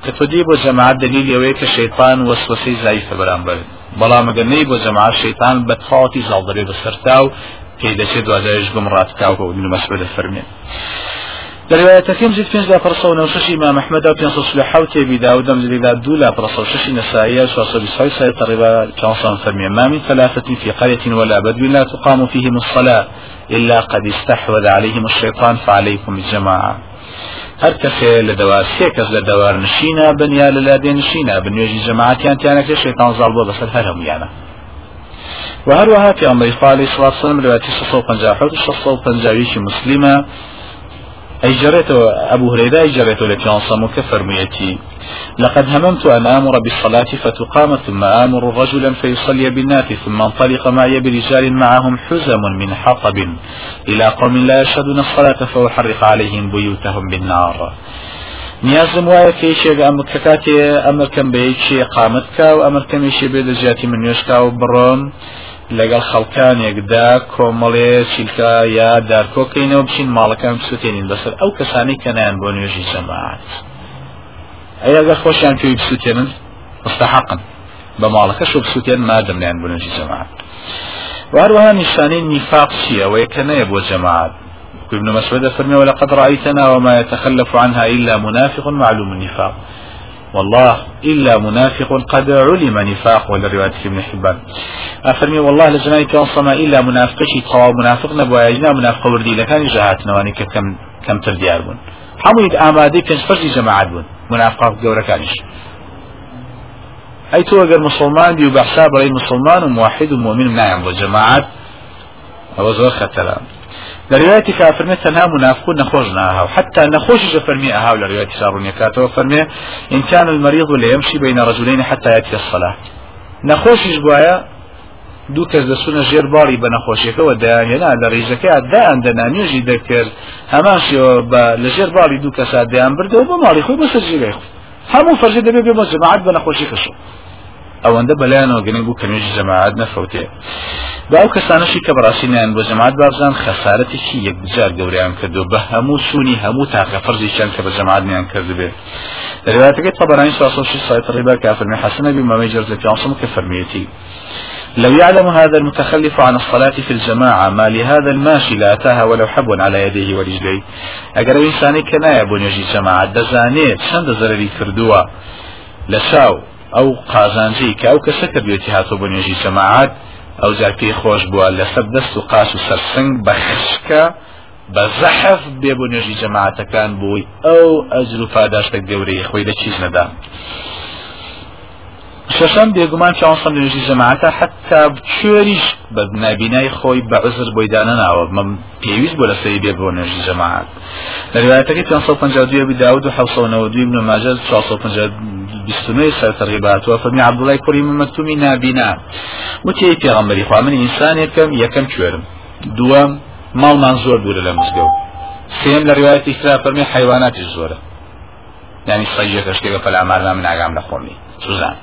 کە تۆ دی بۆ جەماعات دلیل ئەوەیە کە شەیطان وەسوسەی زایفە بەرامبەر بەڵام ئەگەر نەی بۆ جەماعات شەیطان بە تەواتی زاڵ دەبێت بەسەرتا و پێی دەچێت دوازایش گمڕاتکاو و ابن مسعود فەرمێن لروايتكم زيد فين لا فرصة ونوشش إمام أحمد أو بينصص لحوت أبي داود زيد لا دو لا فرصة وشش نسائية وصص بصحيح سيد الربا كان فرمي ما من ثلاثة في قرية ولا بدو لا تقام فيهم الصلاة إلا قد استحوذ عليهم الشيطان فعليكم الجماعة. هەر کەسێ لە دەوا سێ کەس لە دەوار نشینە بنیا لە لادێ نشینە بنوێژی جەماعتیان تیانەکە شێتان زاڵ بۆ بەسەر هەر هەمویانە وهروها في أمر صالح صلى الله عليه وسلم رواية 650 650 مسلمة أي جريته أبو هريرة أي جريته لبيان صمو كفرميتي لقد هممت أن آمر بالصلاة فتقام ثم آمر رجلا فيصلي بالناس ثم انطلق معي برجال معهم حزم من حطب. إلى قوم لا يشهدون الصلاة فأحرق عليهم بيوتهم بالنار. نیازم وایە کەیشێک ئەمە کەکاتێ ئەمر کەم بەیەکی قامتکە و ئەمر کەمیشی بێ لە من نوێشکا و بڕۆم لەگەڵ خەڵکانێکدا کۆمەڵێ چیلکە یا دارکۆکەینەوە بچین ماڵەکان بسووتێنین بەسەر ئەو کەسانی کە نیان بۆ نوێژی جەماعات ئەگەر خۆشیان پێوی بسووتێنن مستحقن بە ماڵەکەش بسووتێن مادەم نیان بۆ نوێژی جەماعات وهروها چیە ئەوەیە کە نەیە بۆ جەماعات ابن مسعود فرمي ولقد رأيتنا وما يتخلف عنها إلا منافق معلوم النفاق والله إلا منافق قد علم نفاق ولا رواية ابن حبان أفرمي والله لجنائي كان صما إلا منافقشي طوا منافق نبوا يجنا منافق وردي لكان جهات نواني كم كم ترديار بون حمود آمادي كان فرجي جماعات بون منافقات جورا كانش. أي تو أجر مسلمان بيو بحساب رأي مسلمان وموحد ومؤمن نعم وجماعات. أو زور خطران لروايتي كافرمي تنها منافقون نخوجناها وحتى نخوش فرمي أها لروايتي شارون يكاتو فرمي إن كان المريض ليمشي بين رجلين حتى يأتي الصلاة. نخوش بوايا دوو کەس دەسونە ژێر باڵی بە نەخۆشیەکەەوە دایانێنا لە ڕێژەکە دایان دەنا نوێژی دەکرد. هەماشیەوە بە لە ژێر باڵی دوو کەسا دەیان بردەوە بە ماڵی خۆی بەسەر هەموو فەرژە دەبێت بێ بۆ جەماعەت بە نەخۆشی کەشو ئەوەندە بەلایەنەوە گەنگ بوو کە نوێژی جەماعەت نەفەوتێ. با ئەو کەسانەشی کە بەڕاستینیان بۆ جەماعەت بابزان خەسارەتێکی یەکجار گەوریان کردو بە هەموو سوونی هەموو تاقە فەرزیشان کە بە جەماعەتیان کردبێ طبراني صلى الله عليه وسلم الربا كافر من حسن بما ميجر زكي عصم كفرميتي لو يعلم هذا المتخلف عن الصلاة في الجماعة ما لهذا الماشي لا أتاها ولو حب على يديه ورجليه. أقر إنساني كنا يبون يجي جماعة دزانيت شند زرري كردوا لشاو ئەو قازانجی کە ئەو کەسە کە بێتی هاتۆ بۆ نوێژی جەماعات ئەو جار پێی خۆش بووە لەسەر دەست و قاس و سەرسنگ بە خشکە بە زەحف بێ بۆ نوێژی شەشەم بێگومان پیانسەم لەژی جەماعەتە حتا کوێریش بە نبینای خۆی بە عزر بۆی دانا ناوە. من پێویست بۆ لەسەری بێ بۆ نێژی جەماعات لە روایەتەکەی 552 بی داود و 792 ابن ماجه 429 سەر تەرغیباتەوە فەرمی عەبدوڵای کوڕی من مەکتومی نابینا. وتی پێغەمبەری خوا من ئینسانێکم یەکەم کوێرم. دووەم ماڵمان زۆر دوورە لە مزگەوت. سێم لە روایەتی خرا فەرمی حیواناتی زۆرە. ینی سەیەکە شتێکە پەلامارنا من ئاگام لە خۆمی سوزان.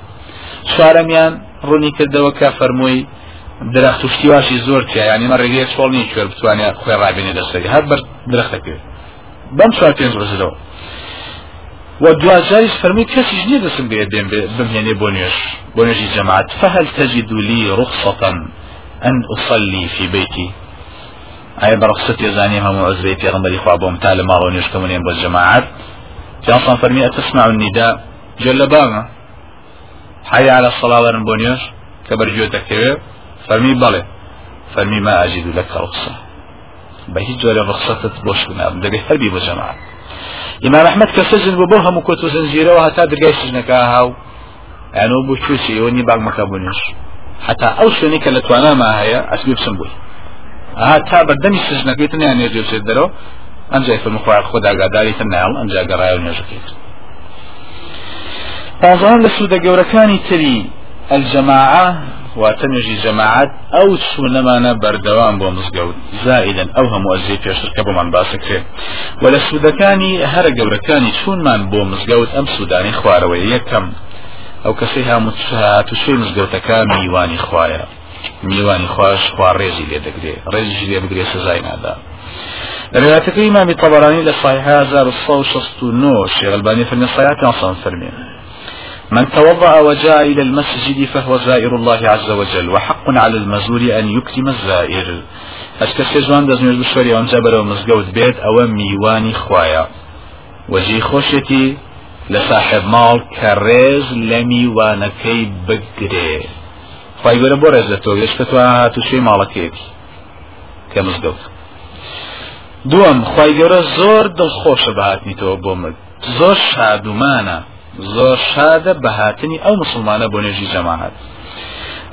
چوارەمیان ڕوونی کردەوە کە فەرمووی درەخت وشتیواشی زۆر تیا ینی مە ڕێگەیە چۆڵنی کوێر بتوانێت خۆی ڕابێنێ دەستەری هەر بەر درەختەکرد بەم چوار پێنج ڕزلەوە و دوازاریش فەرمی کەسیش نییە دەسم بێ بێن بمهێنێ بۆ نوێش بۆ نوێژی جەماعت. فهل تجد لي رخصة أن أصلي في بيتي. أي برخصة يزاني هم عزبي في غنبري خوابهم تعالى ما رونيش كمونين بالجماعات جانصان فرمي أتسمع النداء جل باغا حي على الصلاة ورن كبرجو تكتبه فرمي بلي فرمي ما أجد لك رخصة بهي جوري رخصة بوش بنام دقي هربي بجماعة إمام أحمد كسجن ببوها مكوت وزنجيرة وهتا درقاي سجنك هاو يعني بو شوشي وني باق مكابونيش حتى أو شونيك لتوانا ما هي أسبيب سنبوي هتا بردني سجنك يتني يعني يجيب سيدرو أنجا في المخوار خدا قاداري تنال أنجا قرايا ونجوكيت پازان لە سوودە گەورەکانی تری الجەماعە واتەنێژی جەماعات ئەو چوونەمانە بەردەوام بۆ مزگەوت زائدن ئەو هەموو ئەزیێ پێشترکە بۆمان باسەکرێت و لە سوودەکانی هەرە گەورەکانی چوونمان بۆ مزگەوت ئەم سوودانی خوارەوەی یەکەم ئەو کەسی هەمووتوشوی مزگەوتەکە میوانی خوایە میوانی خوش خوا ڕێزی لێ دەگرێ ڕێزی لێ بگرێ سزای نادا روايتك إمام الطبراني لصحيح 1169 الشيخ الباني في النصيحات أصلا فرمين من توضأ وجاء إلى المسجد فهو زائر الله عز وجل وحق على المزور أن يكرم الزائر. أشكسي جوان دزنيش بشوري وانجا برو مزقود بيت أو ميواني خوايا وجي خوشتي لصاحب مال كريز لميوانكي بقري خواهي قولا بو رزتو يشكتوا هاتو شي مالكيكي كمزقود دوم خواهي قولا زور دل خوش بهاتني تو بومد زور شادومانه زۆر شادە بەهاتنی ئەو مسلمانە بۆ نێژی جەماعات.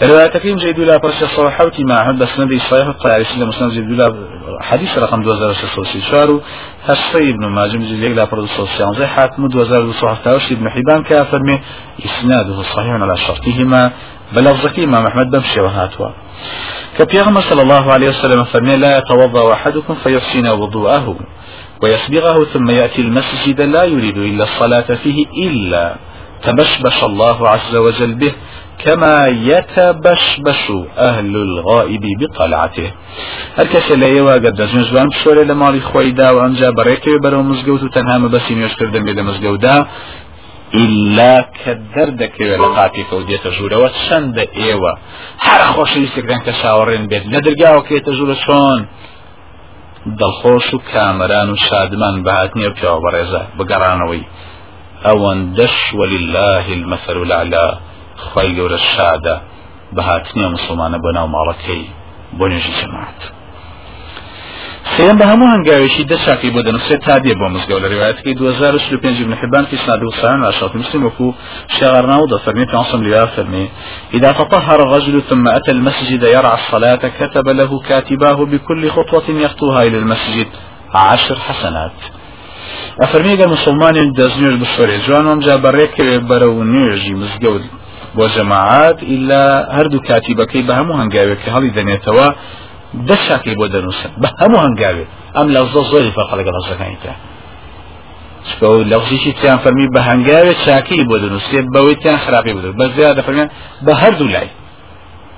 روايتكين جيد لا برشا صحوتي مع بسند صحيح الطيارسي لمسند جيد لا حديث رقم 2664 هسي ابن ماجم جيد لا برشا صحيح حاتم 2217 ابن حبان كافرمي إسناده صحيح على شرطهما بلفظك إمام أحمد بمشي وهاتوا كبيغم صلى الله عليه وسلم فرمي لا يتوضأ أحدكم فيحسن وضوءه. ويسبغه ثم يأتي المسجد لا يريد إلا الصلاة فيه إلا تبشبش الله عز وجل به كما يتبشبش أهل الغائب بطلعته. هەرکەسە لە ئێوە گە دەژن جوان بشۆرە لە ماڵی خۆیدا و ئەمجا بەڕێکەوە بەرەو مزگەوت و تەنها مەبەسی نوێشکردن بێ لە إلا کە و دێتە ژوورەوە چەندە ئێوە هەر خۆشەویستێکدان کە چاوەڕێن بێت لە دەرگاوەکەێتە ژوورە چۆن دڵخۆش و کامەران و شادمان بەهاتنیە پیاوە بەڕێزە بگەڕانەوەی. ئەوەندەش ولله المثل الأعلى خی گەورە شادە بەهاتنیە مسلمانە بۆ ناو ماڵەکەی. بۆ نوێژی جەماعت. سيم بهم هنگاوشي ده شاكي بودن وسي تادي بو مزگو لروايات كي 2035 ابن حبان في سنة وسان عشرة مسلم وكو شغرنا وده فرمي في عصم ليا فرمي إذا تطهر الرجل ثم أتى المسجد يرعى الصلاة كتب له كاتباه بكل خطوة يخطوها إلى المسجد عشر حسنات. أفرمي قال مسلمان دزنيوش بسوري جوان ومجا بريك برو نيجي مزگو بۆ جەماعات إلا هەردوو کاتیبەکەی بە هەموو هەنگاوێک هەڵی دەنێتەوە دەشاکەی بۆ دەنووسن. بە هەموو هەنگاوێ. ئەم لە زۆ زۆری فەرق لەگەڵ ڕزەکانی تر لەغزیشی تیان فەرمی بە هەنگاوێ چاکەی بۆ دەنووسێت بەوەی تیان خراپی بدە بە زیاد دەفەرمیان بە هەردوو لای.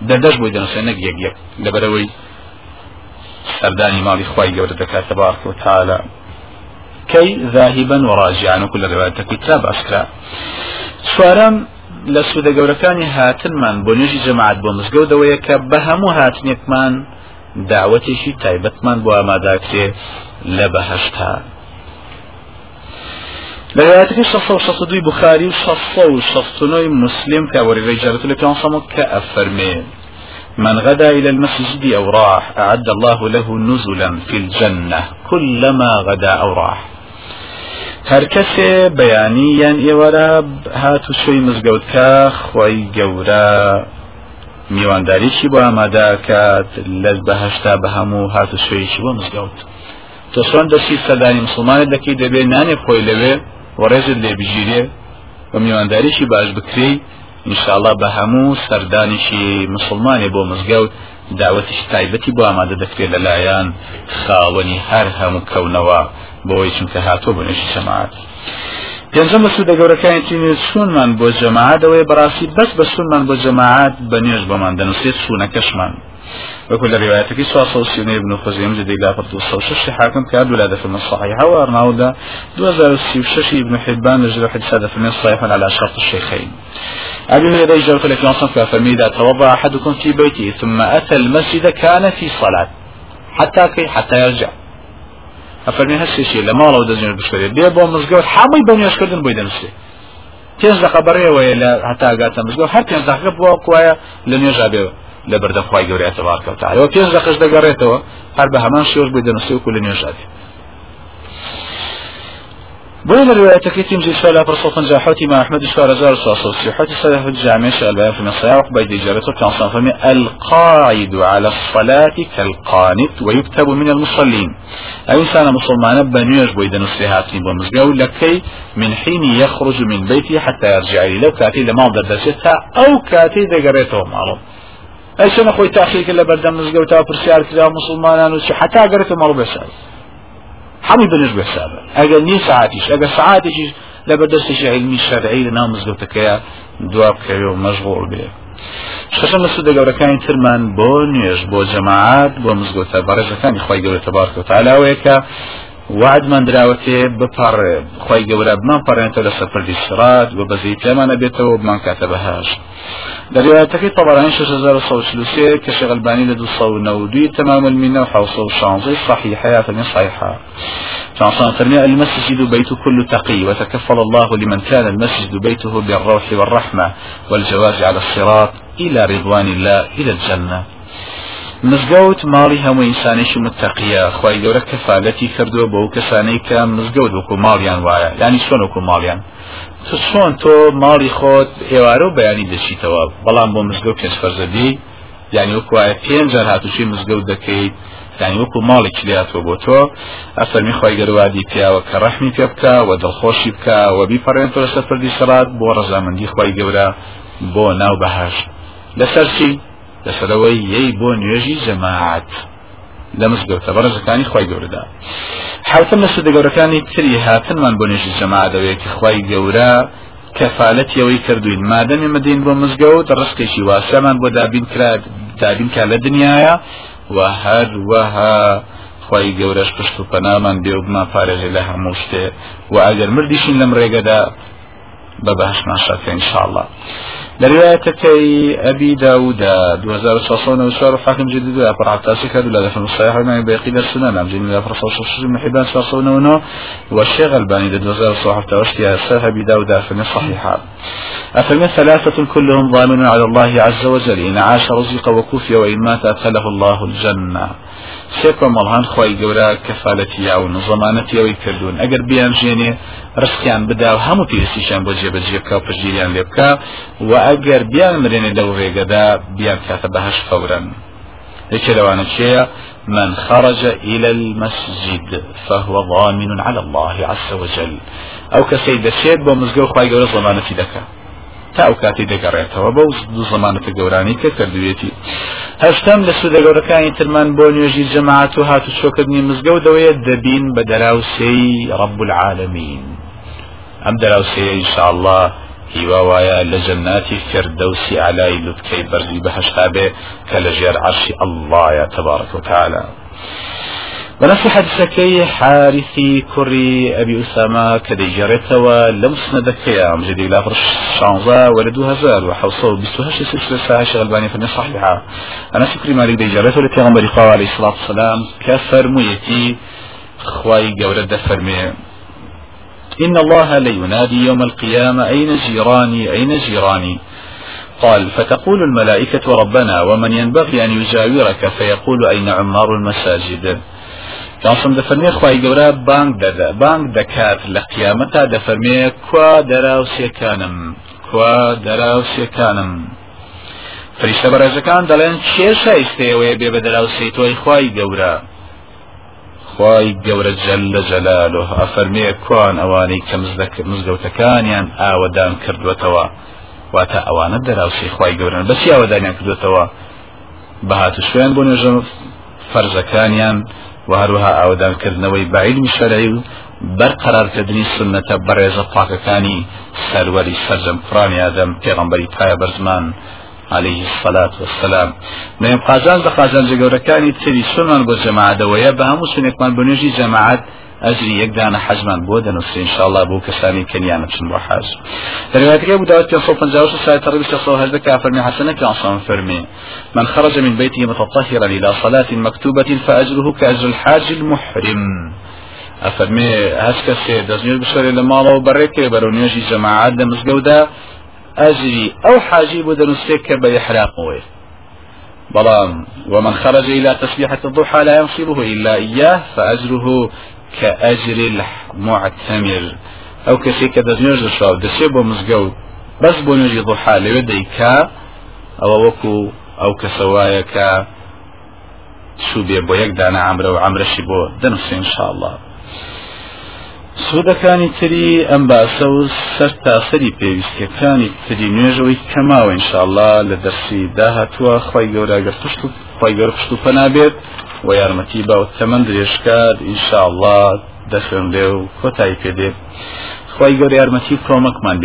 دەردەش بۆی دەنووسێن نەک یەک یەک. لەبەرەوەی سەردانی ماڵی خی گەورە دەکات تبارك وتعالى كي ذاهبا وراجعا وكل رواية كتاب أسكرا سوارم لە سوودە گەورەکانی هاتنمان بۆ نوێژی جەماعات بۆ مزگەوتەوەیە کە بە هەموو هاتنێکمان داوەتێکی تایبەتمان بۆ ئاماداکرێ لە بەهشتا. لە رواياتك 662 بخاري و 669 مسلم كوري رجالة لكان صمت كأفرمي من غدا إلى المسجد أو راح أعد الله له نزلا في الجنة كلما غدا أو راح. هەر کەسێ بەیانی یان ئێوەرە هات و شوی مزگەوتکە خۆی گەورە. میوانداریشی بۆ ئاماداکات لە بەهشتا بە هەموو هات و شوێیشی بۆ مزگەوت. تۆ چۆن دەستی سەدانی مسلمانت دەکەی دەبێت نانێ خۆی لەوێ وەڕێزت لێ بژیرێ بە میوانداریشی باش بکری انشاءله بە هەموو سەردانیشی مسلمانی بۆ مزگەوت داوەتیش تایبەتی بۆ ئامادە دەکرێت لەلایەن خاوەنی هەر هەموو کەونەوە بۆی چونکە هاتۆ بۆ نوێژی جەماعات پێنجەم بە سوودە گەورەکانی تینێ چونمان بۆ جەماعات ئەوەیە بەڕاستی بەس بە سونمان بۆ جەماعات بە بۆمان دەنووسێت وكل الروايات سوا سنة ابن خزيمة جدي لا فرد شش حاكم كاد ولا في الصحيحة وارناودا دوزار شش ابن حبان لجل حديث هذا في صحيحا على شرط الشيخين أبي هريرة يجرك لك نصف فرمي إذا توضأ أحدكم في بيته ثم أتى المسجد كان في صلاة. حتى كي حتى يرجع. هالشيء لما لو دزين بشكري بيه بو مزقود حامي بني أشكردن بيدن نفسي پێنج دقه بەڕێوەیە لە هەتا گاتە مزگە هەر پێنج دقه بووە کوایە لە نوێژا بێەوە لە بەردەخوای گەورەیە تەبارکەوتەوە پێنج دقەش دەگەڕێتەوە هەر بە هەمان شێوش بێ دەنووسی وکو لە نوێژادێ بين الرواية تيمزي سؤال فرصة حوتي مع أحمد سؤال زار صاصة حوتي صحيح الجامع البيان في الصحيح بيد إجابته كان صنفمي القاعد على الصلاة كالقانت ويكتب من المصلين. أي إنسان مسلمان بنيوش بيد نصيحاتي بمزقو لكي من حين يخرج من بيته حتى يرجع إليه لو كاتي لما درجتها أو كاتي دقريته معروف أي سنة خوي تأخير كلا بردم مزقو تا برسيار كلا مسلمان حتى قريته معروف بسال حمي بنش بحسابه. اگر ني ساعتيش اگر ساعتيش لبدرسش علمي شرعي لنا مزگوتەکەیە دواب بکەوێ و مەشغول بێ شەشەم لە سوودە گەورەکانی ترمان بۆ نوێژ بۆ جەماعات بۆ مزگەوتە بەڕێزەکانی خۆی گەورە بارکە تالاوەیەکە وعدمان دراوەتێ بپەڕێ خۆی گەورە بمان پەڕێنێتە لە سەرپردی سرات بە بەزی تێمانە بێتەوە بمان کاتە بەهاش لروايتك طبعا 6133 كشيخ الباني لدو صو نودي تمام المنة وحوصو شانزي صحيحة يعني صحيحة فعصان فرمي المسجد بيت كل تقي وتكفل الله لمن كان المسجد بيته بالروح والرحمة والجواز على الصراط إلى رضوان الله إلى الجنة. مزگەوت ماڵی هەموو ئینسانێکی متتەقیە خی گەورە کەفاالەتی کردووە بۆ کەسانەی کە مزگەوت وەکو ماڵیان وایە. ینی چۆن وەکو ماڵیان. تو چۆن تۆ ماڵی خۆت ئێوارە و بەیانی دەچیتەوە. بەڵام بۆ مزگەوت پێنج فەرزەبی یعنی وەکوایە پێنجار هاتوچی مزگەوت دەکەیت. یعنی وەکو ماڵی کلیاتەوە بۆ تۆ. ئەفەرمی خی گەروادی پیاوە کە ڕەحمی پێ بکە و دڵخۆشی بکە و بیپەڕێن تۆ لەسەر پردی سەرات بۆ ڕەزامەندی خی گەورە بۆ ناو بەهاش لەسەر چی؟ لەسەرەوەی یەی بۆ نوێژی جەماعات لە مزگەوتە. بەڕێزەکانی خی گەورەدا. حوتم لە سودە گەورەکانی تری هاتنمان بۆ نوێژی جەماعدەوەیەکی خی گەورە کەفاالەتیەوەی کردوین. مادەمی مدین بۆ مزگەوت ڕستێکی واسەمان بۆ دابین کرا دابین کا لە دنیاە و هەر وەها خی گەورەش پشت و پەنامان بێ و بمان پارێژێ لە هەموو شتێ. و ئەگەر مردیشین لەم ڕێگەدا بە بەهشمان شەکە انشاءله لروايتكي أبي داود 2694 حاكم جديد أفرع التاسي كادو لا دفن الصحيح ما بيقي السنة نعم لا فرصة وشوش من حبان ساسونونو والشيخ الباني دو زار صحف تاوشتي أساه أبي داود أفن الصحيحة أفرمي ثلاثة كلهم ضامن على الله عز وجل إن عاش رزق وكفي وإن مات أدخله الله الجنة. سێکۆ مەڵهان خی گەورە کەفاەتی یا و زمانەتیەوەی کردوون. ئەگەر بیان ژێنێ ڕستیان بدا و هەموو پێستیشان بۆ جێبەجێ بکە و پشگیریان لێ بکە و ئەگەر بیان مرێنێ لەو ڕێگەدا بیان کاتە بەهش فورا. یەکێ لەوانە چێە من خرج إلى المسجد فهو ضامن على الله عز وجل. أو كسيد الشيب بمزقو خواهي قول ضمانتي لك تا ئەو کاتی دەگەڕێتەوە. بەو دوو زمانەتە گەورانی کە کردوێتی. هەشتم لە سوودە گەورەکانی ترمان بۆ نوێژی جەماعات و هاتو چۆکردنی مزگەوتەوەیە دەبین بە دەراوسەی ڕب العالمین ئەم دەراوسەیە ئینشاءالله هیوا وایە لە جەناتی فردەوسی علای لوتکەی بەرزی بەهشتا بێ کە لە ژێر عەرشی ئەڵڵایە تەبارەک وتعالى بنفس حديثكي حارثي كري أبي أسامة كدي جريتوا لمسندك يا مجدي لا فرش شانزا ولدو هزار وحوصو بسوهاش سلسلة ساعة شغلباني فني صحيحة. أنا فكري مالي دي جريتوا لتيغمبري قوة عليه الصلاة والسلام. كفر ميتي خواي قولة فرمي إن الله لينادي يوم القيامة أين جيراني أين جيراني؟ قال فتقول الملائكة ربنا ومن ينبغي أن يجاورك؟ فيقول أين عمار المساجد؟ جاسم دەفەرمێ خی گەورە بانگ دەدا بانگ دەکات لە قیامەتا دەفەرمێ کوا دەراوسێکانم کوا دەراوسێکانم فریشتە بەڕێزەکان دەڵێن چێ شایستەیەوەیە بێ بە دەراوسی تۆی خی گەورە. خی گەورە جەل لە جەلالۆ ئەفەرمێ کوان ئەوانەی کە مزگەوتەکانیان ئاوەدان کردوێتەوە واتە ئەوانە دەراوسی خی گەورن بەسی ئاوەدانیان کردوێتەوە بەهات شوێن بۆ نوێژە فەرزەکانیان و هەروەها ئاودانکردنەوەی باعیلمی شەرعی و بەرقەرارکردنی سنەتە بەڕێزە پاکەکانی سەروەری سەرجەم کوڕانی ئادەم پێغەمبەری پایە بەرزمان عليه الصلاة والسلام. نیم قازان بە قازان جگەورەکانی تری سنمان بۆ جەماعەدەوەیە بە هەموو سنێکمان بنێژی جەماعەت ئەجری یەکدانە حەزمان بۆ دەنووسێ انشاءالله بۆ کەسانی کەنیانە بچن بۆ حاج دەرواتەکە بوداوت 550 ساعة تقريبا 600 كافر حسنة كعصام فرمي. من خرج من بيته متطهرا إلى صلاة مكتوبة فأجره كأجر الحاج المحرم. أفرمي هسك سي دزنير بشري لما الله بريك برونيجي جماعات دمزقودا أجري أو حاجي بدنسيك بإحرام ويه بلام. ومن خرج إلى تسبيحة الضحى لا ينصبه إلا إياه فأجره کە ئەجری معتەمر ئەو کەسی کە دەستنوێژ دەشاو دەچێ بۆ مزگەوت بەس بۆ نوێژی دوحا لەوێ دەیکا ئەوە وەکو ئەو کەسەوایە کە سوودێ بۆ یەک دانا ئامرە و ئامرەشی بۆ دەنووسێ انشاءله سوودەکانی تری ئەم باسە و سەر تاسەری پێویستەکانی تری نوێژەوەی کەماوە انشاءله لە دەرسی داهتووە خی گەوراگەر پشت و خی گەور پشت و پەنابێت و یارمەتی باوە تەمەند درێژکات ئینشاءله دەخێن لێ و کۆتایی پێدێت خی گەور یارمەتی کۆمەکمان